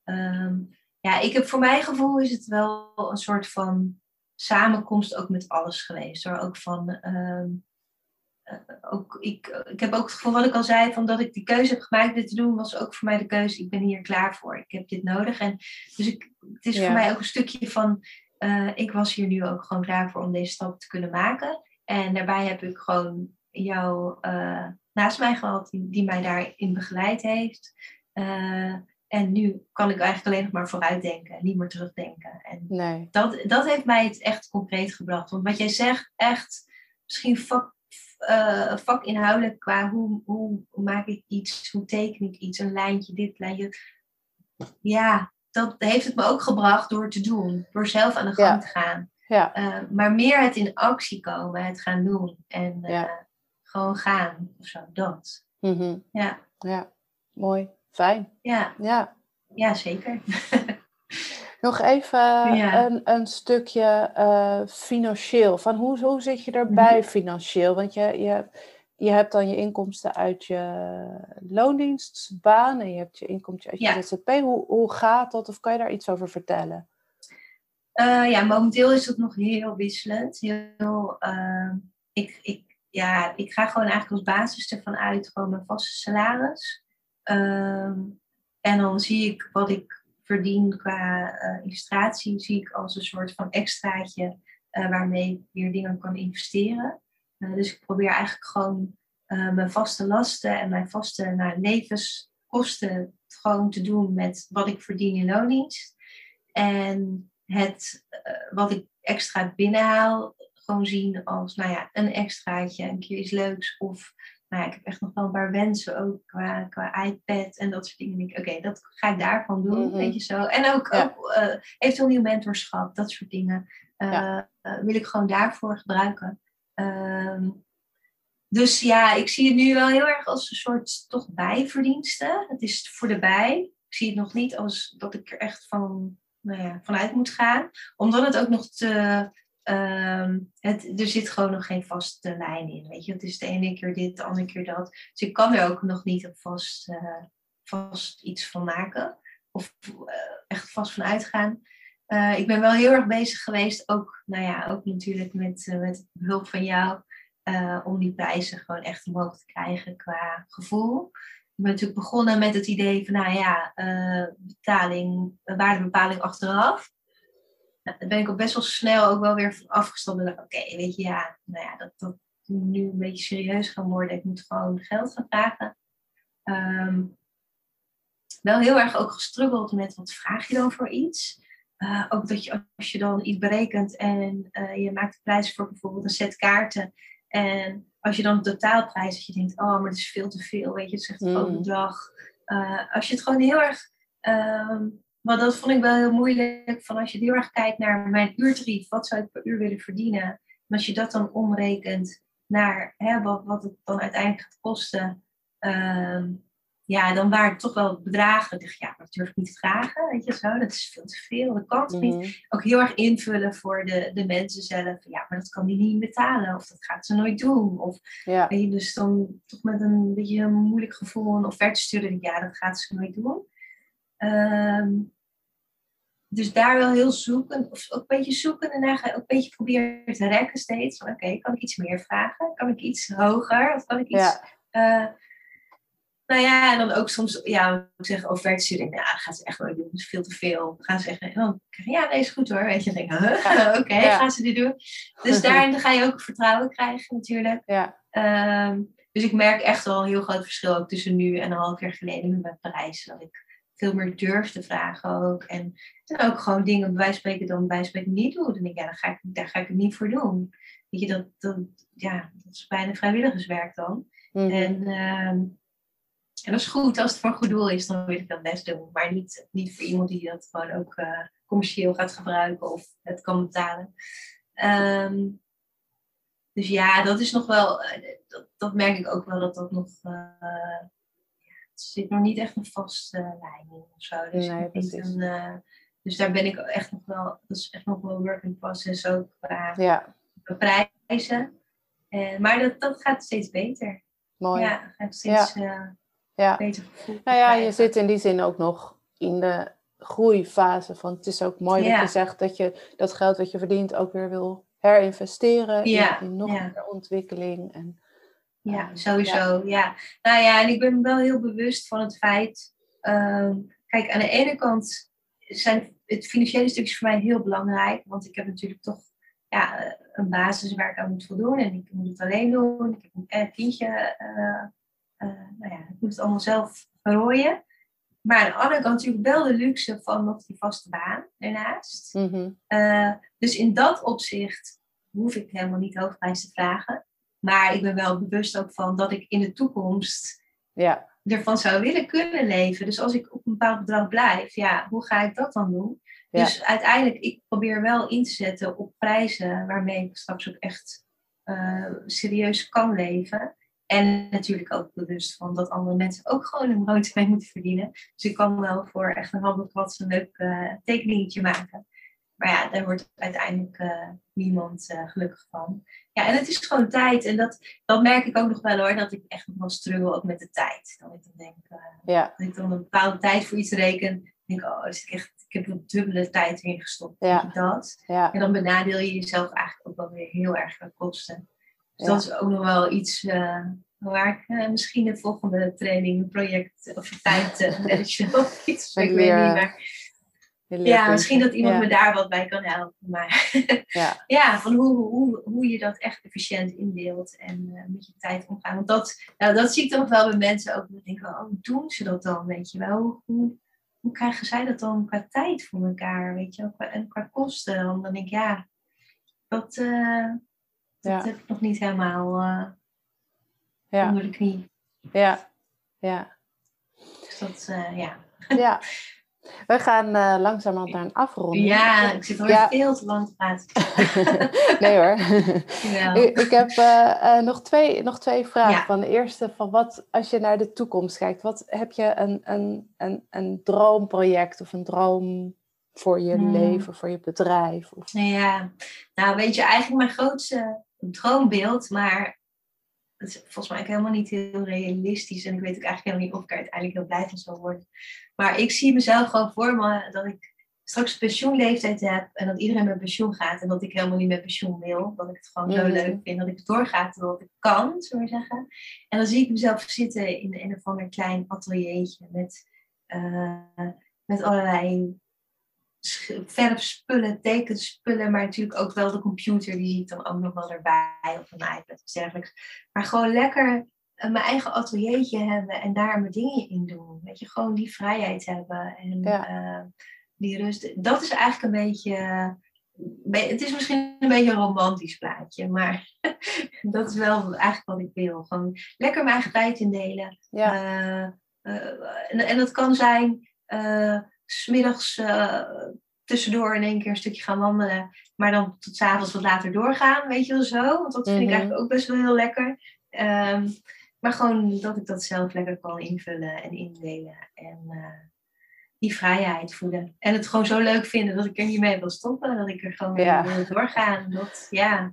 ehm, ja, ik heb voor mijn gevoel is het wel een soort van samenkomst ook met alles geweest. Hoor. Ook van ehm, eh, ook, ik, ik heb ook het gevoel, wat ik al zei, van dat ik die keuze heb gemaakt dit te doen, was ook voor mij de keuze. Ik ben hier klaar voor. Ik heb dit nodig. En dus ik, het is voor mij ook een stukje van, uh, ik was hier nu ook gewoon klaar voor om deze stap te kunnen maken. En daarbij heb ik gewoon jou uh, naast mij gehad, die, die, mij daarin begeleid heeft. Uh, en nu kan ik eigenlijk alleen nog maar vooruitdenken, niet meer terugdenken. En nee. dat, dat heeft mij het echt concreet gebracht. Want wat jij zegt, echt misschien vak, uh, vakinhoudelijk qua hoe, hoe maak ik iets, hoe teken ik iets, een lijntje, dit lijntje. Ja, dat heeft het me ook gebracht door te doen, door zelf aan de gang te gaan. Ja. Uh, maar meer het in actie komen, het gaan doen en uh, gewoon gaan of zo, dat. Mm -hmm. Ja. Ja, mooi. fijn. Ja, Ja. ja zeker. Nog even Ja. een, een stukje eh, financieel. Van hoe, hoe zit je erbij Mhm. financieel? Want je, je, je hebt dan je inkomsten uit je loondienstbaan en je hebt je inkomsten uit je Ja. ZZP. Hoe, hoe gaat dat? Of kan je daar iets over vertellen? Eh, ja, momenteel is het nog heel wisselend. Heel, eh, ik, ik, ja, ik ga gewoon eigenlijk als basis ervan uit, gewoon mijn vaste salaris. Ehm, en dan zie ik wat ik verdien qua eh, illustratie, zie ik als een soort van extraatje eh, waarmee ik weer dingen kan investeren. Eh, dus ik probeer eigenlijk gewoon mijn vaste lasten en mijn vaste nou, levenskosten gewoon te doen met wat ik verdien in loondienst. En het, wat ik extra binnenhaal, gewoon zien als nou ja, een extraatje, een keer iets leuks. Of nou ja, ik heb echt nog wel een paar wensen ook qua, qua iPad en dat soort dingen. Ik Oké, dat ga ik daarvan doen, Mhm. weet je zo. En ook, Ja. ook eh, eventueel nieuw mentorschap, dat soort dingen. eh, Ja. eh, wil ik gewoon daarvoor gebruiken. Ehm, dus ja, ik zie het nu wel heel erg als een soort toch bijverdiensten. Het is voor de bij. Ik zie het nog niet als dat ik er echt van, nou ja, vanuit moet gaan. Omdat het ook nog te... ehm, het, er zit gewoon nog geen vaste lijn in. Weet je? Het is de ene keer dit, de andere keer dat. Dus ik kan er ook nog niet een vast, eh, vast iets van maken. Of eh, echt vast van uitgaan. Eh, ik ben wel heel erg bezig geweest, ook, nou ja, ook natuurlijk met, met hulp van jou, om die prijzen gewoon echt omhoog te krijgen qua gevoel. Ik ben natuurlijk begonnen met het idee van, nou ja, betaling, waardebepaling achteraf. Daar ben ik ook best wel snel ook wel weer van afgestapt. En dacht, Oké, weet je, ja, nou ja, dat, dat moet nu een beetje serieus gaan worden. Ik moet gewoon geld gaan vragen. Ehm, wel heel erg ook gestruggeld met wat vraag je dan voor iets. Uh, ook dat je als je dan iets berekent en uh, je maakt de prijs voor bijvoorbeeld een set kaarten. En als je dan de totaalprijs, dat je denkt, oh, maar het is veel te veel, weet je, het is echt een groot Mm. bedrag. Uh, als je het gewoon heel erg, um, maar dat vond ik wel heel moeilijk, van als je heel erg kijkt naar mijn uurtarief, wat zou ik per uur willen verdienen? En als je dat dan omrekent naar hè, wat, wat het dan uiteindelijk gaat kosten, um, ja, dan waren het toch wel bedragen. Ik dacht, ja, maar dat durf ik niet te vragen, weet je zo. Dat is veel te veel, dat kan toch niet. Mhm. Ook heel erg invullen voor de, de mensen zelf. Ja, maar dat kan die niet betalen. Of dat gaat ze nooit doen. Of Ja. weet je, dus dan toch met een beetje een moeilijk gevoel een offerte sturen. Ja, dat gaat ze nooit doen. Ehm, dus daar wel heel zoeken, of ook een beetje zoeken en daar je ook een beetje proberen te rekken steeds. Van, Oké, kan ik iets meer vragen? Kan ik iets hoger? Of kan ik iets... Ja. eh, nou ja, en dan ook soms, ja, ik zeg offerte sturen. Ja, dat gaat ze echt nooit doen. Dat is veel te veel. Dan gaan ze zeggen, en dan krijg je, ja, nee, is goed hoor. Weet je, dan denk ik, huh? oké, Ja. gaan ze dit doen? Dus daarin ga je ook vertrouwen krijgen natuurlijk. Ja. Ehm, dus ik merk echt wel een heel groot verschil ook tussen nu en een half jaar geleden met mijn prijs. Dat ik veel meer durf te vragen ook. En, en ook gewoon dingen bij wijze spreken dan bij wijze spreken niet doen. Dan denk ik, ja, dan ga ik, daar ga ik het niet voor doen. Weet je, dat, dat, ja, dat is bijna vrijwilligerswerk dan. Mhm. En, ehm, en dat is goed. Als het voor een goed doel is, dan wil ik dat best doen. Maar niet, niet voor iemand die dat gewoon ook eh, commercieel gaat gebruiken of het kan betalen. Ehm, dus ja, dat is nog wel, eh, dat, dat merk ik ook wel dat dat nog, eh, zit nog niet echt een vaste lijn in of zo. Dus, Nee, een, eh, dus daar ben ik echt nog wel, dat is echt nog wel work in process ook qua ja, prijzen. Eh, maar dat, dat gaat steeds beter. mooi. Ja, gaat steeds eh, Ja. beter gevoel. Nou ja, je zit in die zin ook nog in de groeifase van het is ook mooi Ja. dat je zegt dat je dat geld wat je verdient ook weer wil herinvesteren in, in nog meer ontwikkeling. En, Ja, eh, sowieso. Ja. Nou ja, en ik ben me wel heel bewust van het feit. ehm, kijk, aan de ene kant zijn het financiële stuk is voor mij heel belangrijk. Want ik heb natuurlijk toch ja, een basis waar ik aan moet voldoen. En ik moet het alleen doen. Ik heb een eh, kindje. eh, eh, nou ja, ik moet het allemaal zelf rooien. Maar aan de andere kant natuurlijk wel de luxe van nog die vaste baan ernaast. mhm, dus in dat opzicht hoef ik helemaal niet hoofdprijs te vragen. Maar ik ben wel bewust ook van dat ik in de toekomst ja, ervan zou willen kunnen leven. Dus als ik op een bepaald bedrag blijf, ja, hoe ga ik dat dan doen? Ja. Dus uiteindelijk, ik probeer wel in te zetten op prijzen waarmee ik straks ook echt eh, serieus kan leven. En natuurlijk ook bewust van dat andere mensen ook gewoon een broodje mee moeten verdienen. Dus ik kan wel voor echt een halve wat een leuk uh, tekeningetje maken. Maar ja, daar wordt uiteindelijk uh, niemand uh, gelukkig van. Ja, en het is gewoon tijd. En dat, dat merk ik ook nog wel hoor. Dat ik echt nog wel struggle ook met de tijd. Dat ik dan denk, ja. dat ik dan een bepaalde tijd voor iets reken. denk ik, oh, dus ik, echt, ik heb er dubbele tijd in gestopt. Ja. Dat. Ja. En dan benadeel je jezelf eigenlijk ook wel weer heel erg aan kosten. Dus dat is ook nog wel iets uh, waar ik uh, misschien de volgende training, project of tijd uh, of iets. Ik weet niet, maar ja, misschien dat iemand me daar wat bij kan helpen. Maar ja, ja van hoe, hoe, hoe je dat echt efficiënt indeelt en uh, met je tijd omgaan. Want dat, nou, dat zie ik toch wel bij mensen ook. Dat denken, oh, hoe doen ze dat dan? Weet je wel? Hoe, hoe krijgen zij dat dan qua tijd voor elkaar? Weet je wel? En qua kosten. Want dan denk ik, ja, dat, dat heb ik nog niet helemaal uh, ja. onder de knie. Ja, ja. Dus dat, ja. Ja. We gaan uh, langzamerhand naar een afronding. Ja, ik zit alweer veel te lang te praten. nee hoor. Ik, ik, heb uh, nog, twee, nog twee vragen. Van de eerste, van wat, als je naar de toekomst kijkt, wat heb je een, een, een, een droomproject of een droom voor je hmm. leven, voor je bedrijf? Of... Ja, nou weet je, eigenlijk mijn grootste droombeeld, maar het is volgens mij helemaal niet heel realistisch. En ik weet ook eigenlijk helemaal niet of ik er uiteindelijk heel blij van zal worden. Maar ik zie mezelf gewoon voor me dat ik straks pensioenleeftijd heb en dat iedereen met pensioen gaat en dat ik helemaal niet met pensioen wil. Dat ik het gewoon zo leuk vind, dat ik het doorga terwijl ik kan, zullen we zeggen. En dan zie ik mezelf zitten in een of ander klein ateliertje met, uh, met allerlei verfspullen, tekenspullen, maar natuurlijk ook wel de computer, die zie ik dan ook nog wel erbij, of een iPad of dergelijks. Maar gewoon lekker uh, mijn eigen ateliertje hebben en daar mijn dingen in doen. Weet je, gewoon die vrijheid hebben en uh, die rust. Dat is eigenlijk een beetje, het is misschien een beetje een romantisch plaatje, maar dat is wel eigenlijk wat ik wil. Gewoon lekker mijn eigen tijd indelen. Ja. Uh, en, en dat kan zijn smiddags uh, tussendoor in één keer een stukje gaan wandelen, maar dan tot avonds wat later doorgaan, weet je wel zo. Want dat vind ik mhm. eigenlijk ook best wel heel lekker. Um, maar gewoon dat ik dat zelf lekker kan invullen en indelen. En uh, die vrijheid voelen. En het gewoon zo leuk vinden dat ik er niet mee wil stoppen. Dat ik er gewoon mee wil doorgaan. Dat, ja,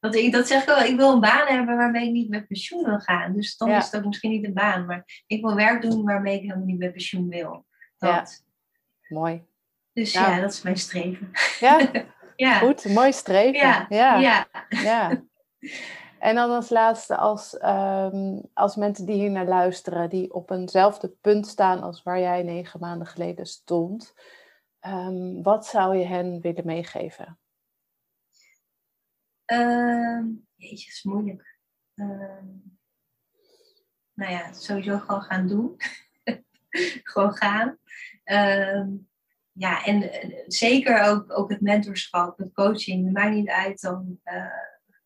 dat, ik, dat zeg ik wel, ik wil een baan hebben waarmee ik niet met pensioen wil gaan. Dus dan is ook misschien niet een baan. Maar ik wil werk doen waarmee ik helemaal niet met pensioen wil. Dat. Mooi. Dus ja. dat is mijn streven. Ja, ja. goed, mooi streven. Ja. Ja. ja. En dan als laatste, als, um, als mensen die hier naar luisteren, die op eenzelfde punt staan als waar jij negen maanden geleden stond, um, wat zou je hen willen meegeven? Um, jeetje, is moeilijk. nou ja, sowieso gewoon gaan doen. gewoon gaan. Um, ja, en uh, zeker ook, ook het mentorschap, het coaching. maakt niet uit dan. Uh,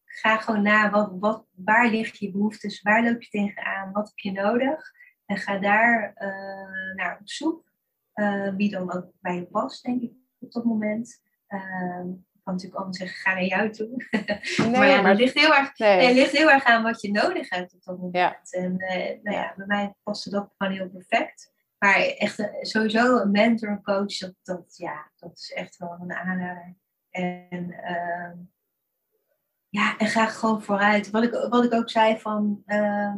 ga gewoon na, wat, wat, waar liggen je behoeftes? Waar loop je tegenaan? Wat heb je nodig? En ga daar uh, naar op zoek. wie dan ook bij je past, denk ik, op dat moment. Ehm, ik kan natuurlijk allemaal zeggen, ga naar jou toe. Nee, maar ja, het ligt, heel erg, nee. ligt heel erg aan wat je nodig hebt op dat moment. Ja. En nou ja, bij mij paste dat gewoon heel perfect. Maar echt eh, sowieso een mentor, een coach, dat, dat, ja, dat is echt wel een aanrader. En uh, ja, en ga gewoon vooruit. Wat ik, wat ik ook zei van uh,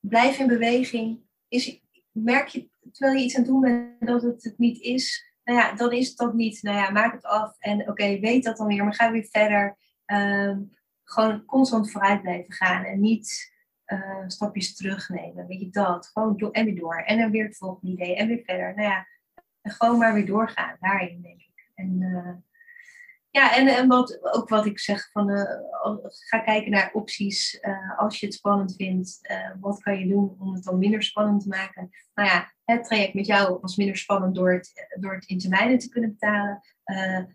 blijf in beweging. Is, merk je terwijl je iets aan het doen bent dat het het niet is, nou ja, dan is het dat niet. Nou ja, maak het af en oké, weet dat dan weer, maar ga weer verder. Uh, gewoon constant vooruit blijven gaan en niet uh, stapjes terugnemen. Weet je dat? Gewoon door en weer door. En dan weer het volgende idee en weer verder. Nou ja, gewoon maar weer doorgaan daarin, denk ik. En uh, ja, en, en wat, ook wat ik zeg, van, uh, ga kijken naar opties. als je het spannend vindt, wat kan je doen om het dan minder spannend te maken? Nou ja, het traject met jou was minder spannend door het, door het in termijnen te kunnen betalen.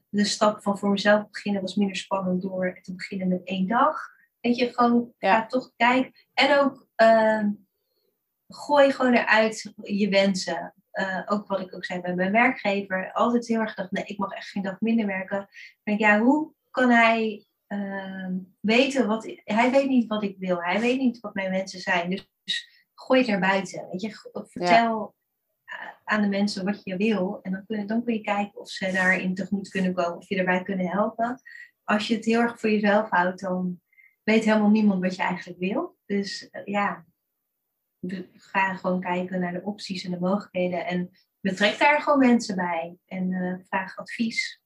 de stap van voor mezelf beginnen was minder spannend door te beginnen met één dag. Weet je, gewoon ga toch kijken. En ook uh, gooi gewoon eruit je wensen. Uh, ook wat ik ook zei bij mijn werkgever. Altijd heel erg gedacht, nee, ik mag echt geen dag minder werken. Dan denk ja, hoe kan hij ehm, weten wat... Hij weet niet wat ik wil. Hij weet niet wat mijn wensen zijn. Dus, gooi het naar buiten. Weet je? Vertel aan de mensen wat je wil. En dan kun, je, dan kun je kijken of ze daarin tegemoet kunnen komen. Of je erbij kunnen helpen. Als je het heel erg voor jezelf houdt, dan weet helemaal niemand wat je eigenlijk wil. Dus uh, ja, ga gewoon kijken naar de opties en de mogelijkheden. En betrek daar gewoon mensen bij. En uh, vraag advies.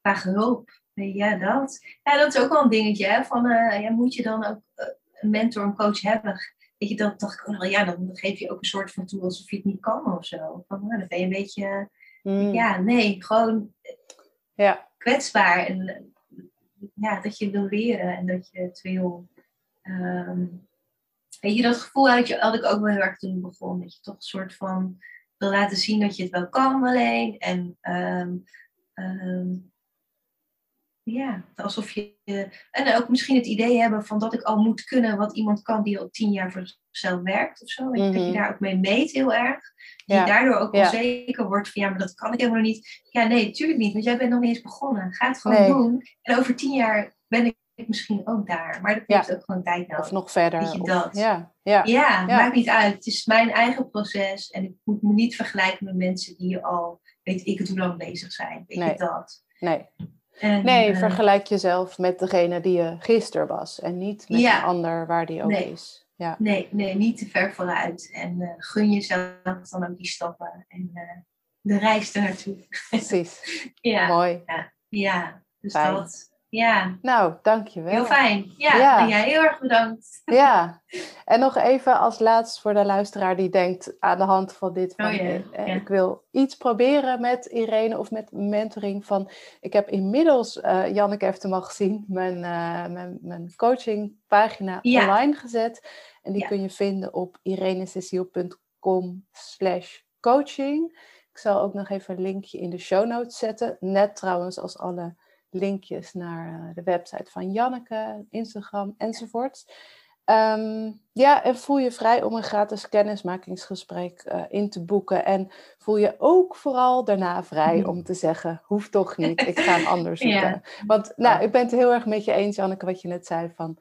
Vraag hulp. Ja, dat. Ja, dat is ook wel een dingetje. Hè? Van, ja, moet je dan ook een mentor, een coach hebben? Weet je, dat dacht ik ook wel. Ja, dan geef je ook een soort van toe alsof je het niet kan of zo. Van, nou, dan ben je een beetje... Mm. Ja, nee, gewoon ja. kwetsbaar. En ja, dat je wil leren en dat je het wil... Um, weet je, dat gevoel had, je, had ik ook wel heel erg toen begon. Dat je toch een soort van wil laten zien dat je het wel kan alleen. En um, um, ja, alsof je. En ook misschien het idee hebben van dat ik al moet kunnen wat iemand kan die al tien jaar voor zichzelf werkt of zo. Mm Dat je mhm. daar ook mee meet heel erg. Die je daardoor ook onzeker wordt van ja, maar dat kan ik helemaal niet. Ja, nee, natuurlijk niet, want jij bent nog niet eens begonnen. Ga het gewoon doen. En over tien jaar ben ik misschien ook daar. Maar dat heeft ook gewoon tijd nodig. Of nog verder. Weet je dat? Ja, ja. ja, maakt niet uit. Het is mijn eigen proces. En ik moet me niet vergelijken met mensen die al, weet ik het hoe lang bezig zijn. Weet je dat? Nee. Nee, uh, vergelijk jezelf met degene die je gisteren was. En niet met een ander waar die ook is. Ja. Nee, nee, niet te ver vooruit. En uh, gun jezelf dan ook die stappen. En uh, de reis ernaartoe. Precies. ja. Mooi. Ja, ja. dus Fijn. dat ja. Nou, dankjewel. Heel fijn. Ja, ja. En jij heel erg bedankt. Ja. En nog even als laatst voor de luisteraar die denkt aan de hand van dit. Van, oh, eh, Ik wil iets proberen met Irene of met mentoring. Van, ik heb inmiddels, uh, Janneke heeft hem al gezien, mijn, uh, mijn, mijn coachingpagina online gezet. En die kun je vinden op irenececiel.com slash coaching. Ik zal ook nog even een linkje in de show notes zetten. Net trouwens als alle linkjes naar eh, de website van Janneke, Instagram enzovoort. Um, ja, en voel je vrij om een gratis kennismakingsgesprek uh, in te boeken. En voel je ook vooral daarna vrij om te zeggen: hoeft toch niet, ik ga een ander zoeken. Want nou, ik ben het heel erg met je eens, Janneke, wat je net zei. Van,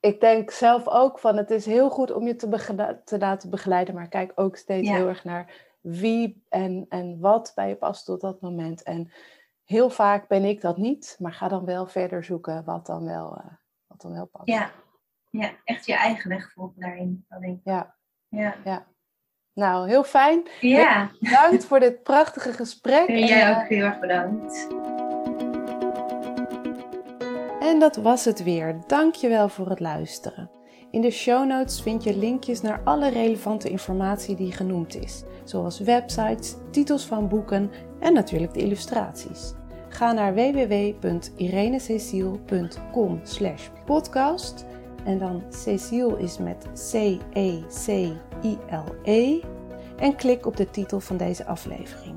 ik denk zelf ook van: het is heel goed om je te, te laten begeleiden, maar kijk ook steeds heel erg naar wie en, en wat bij je past tot dat moment. En heel vaak ben ik dat niet, maar ga dan wel verder zoeken wat dan wel, uh, wat dan wel past. Ja. ja, echt je eigen weg volgen daarin. Denk Ja. ja. ja. Nou, heel fijn. Ja. Bedankt voor dit prachtige gesprek. En jij ook heel erg bedankt. En dat was het weer. Dankjewel voor het luisteren. In de show notes vind je linkjes naar alle relevante informatie die genoemd is, zoals websites, titels van boeken en natuurlijk de illustraties. Ga naar www.irenececiel.com podcast en dan Cecile is met C-E-C-I-L-E -E, en klik op de titel van deze aflevering.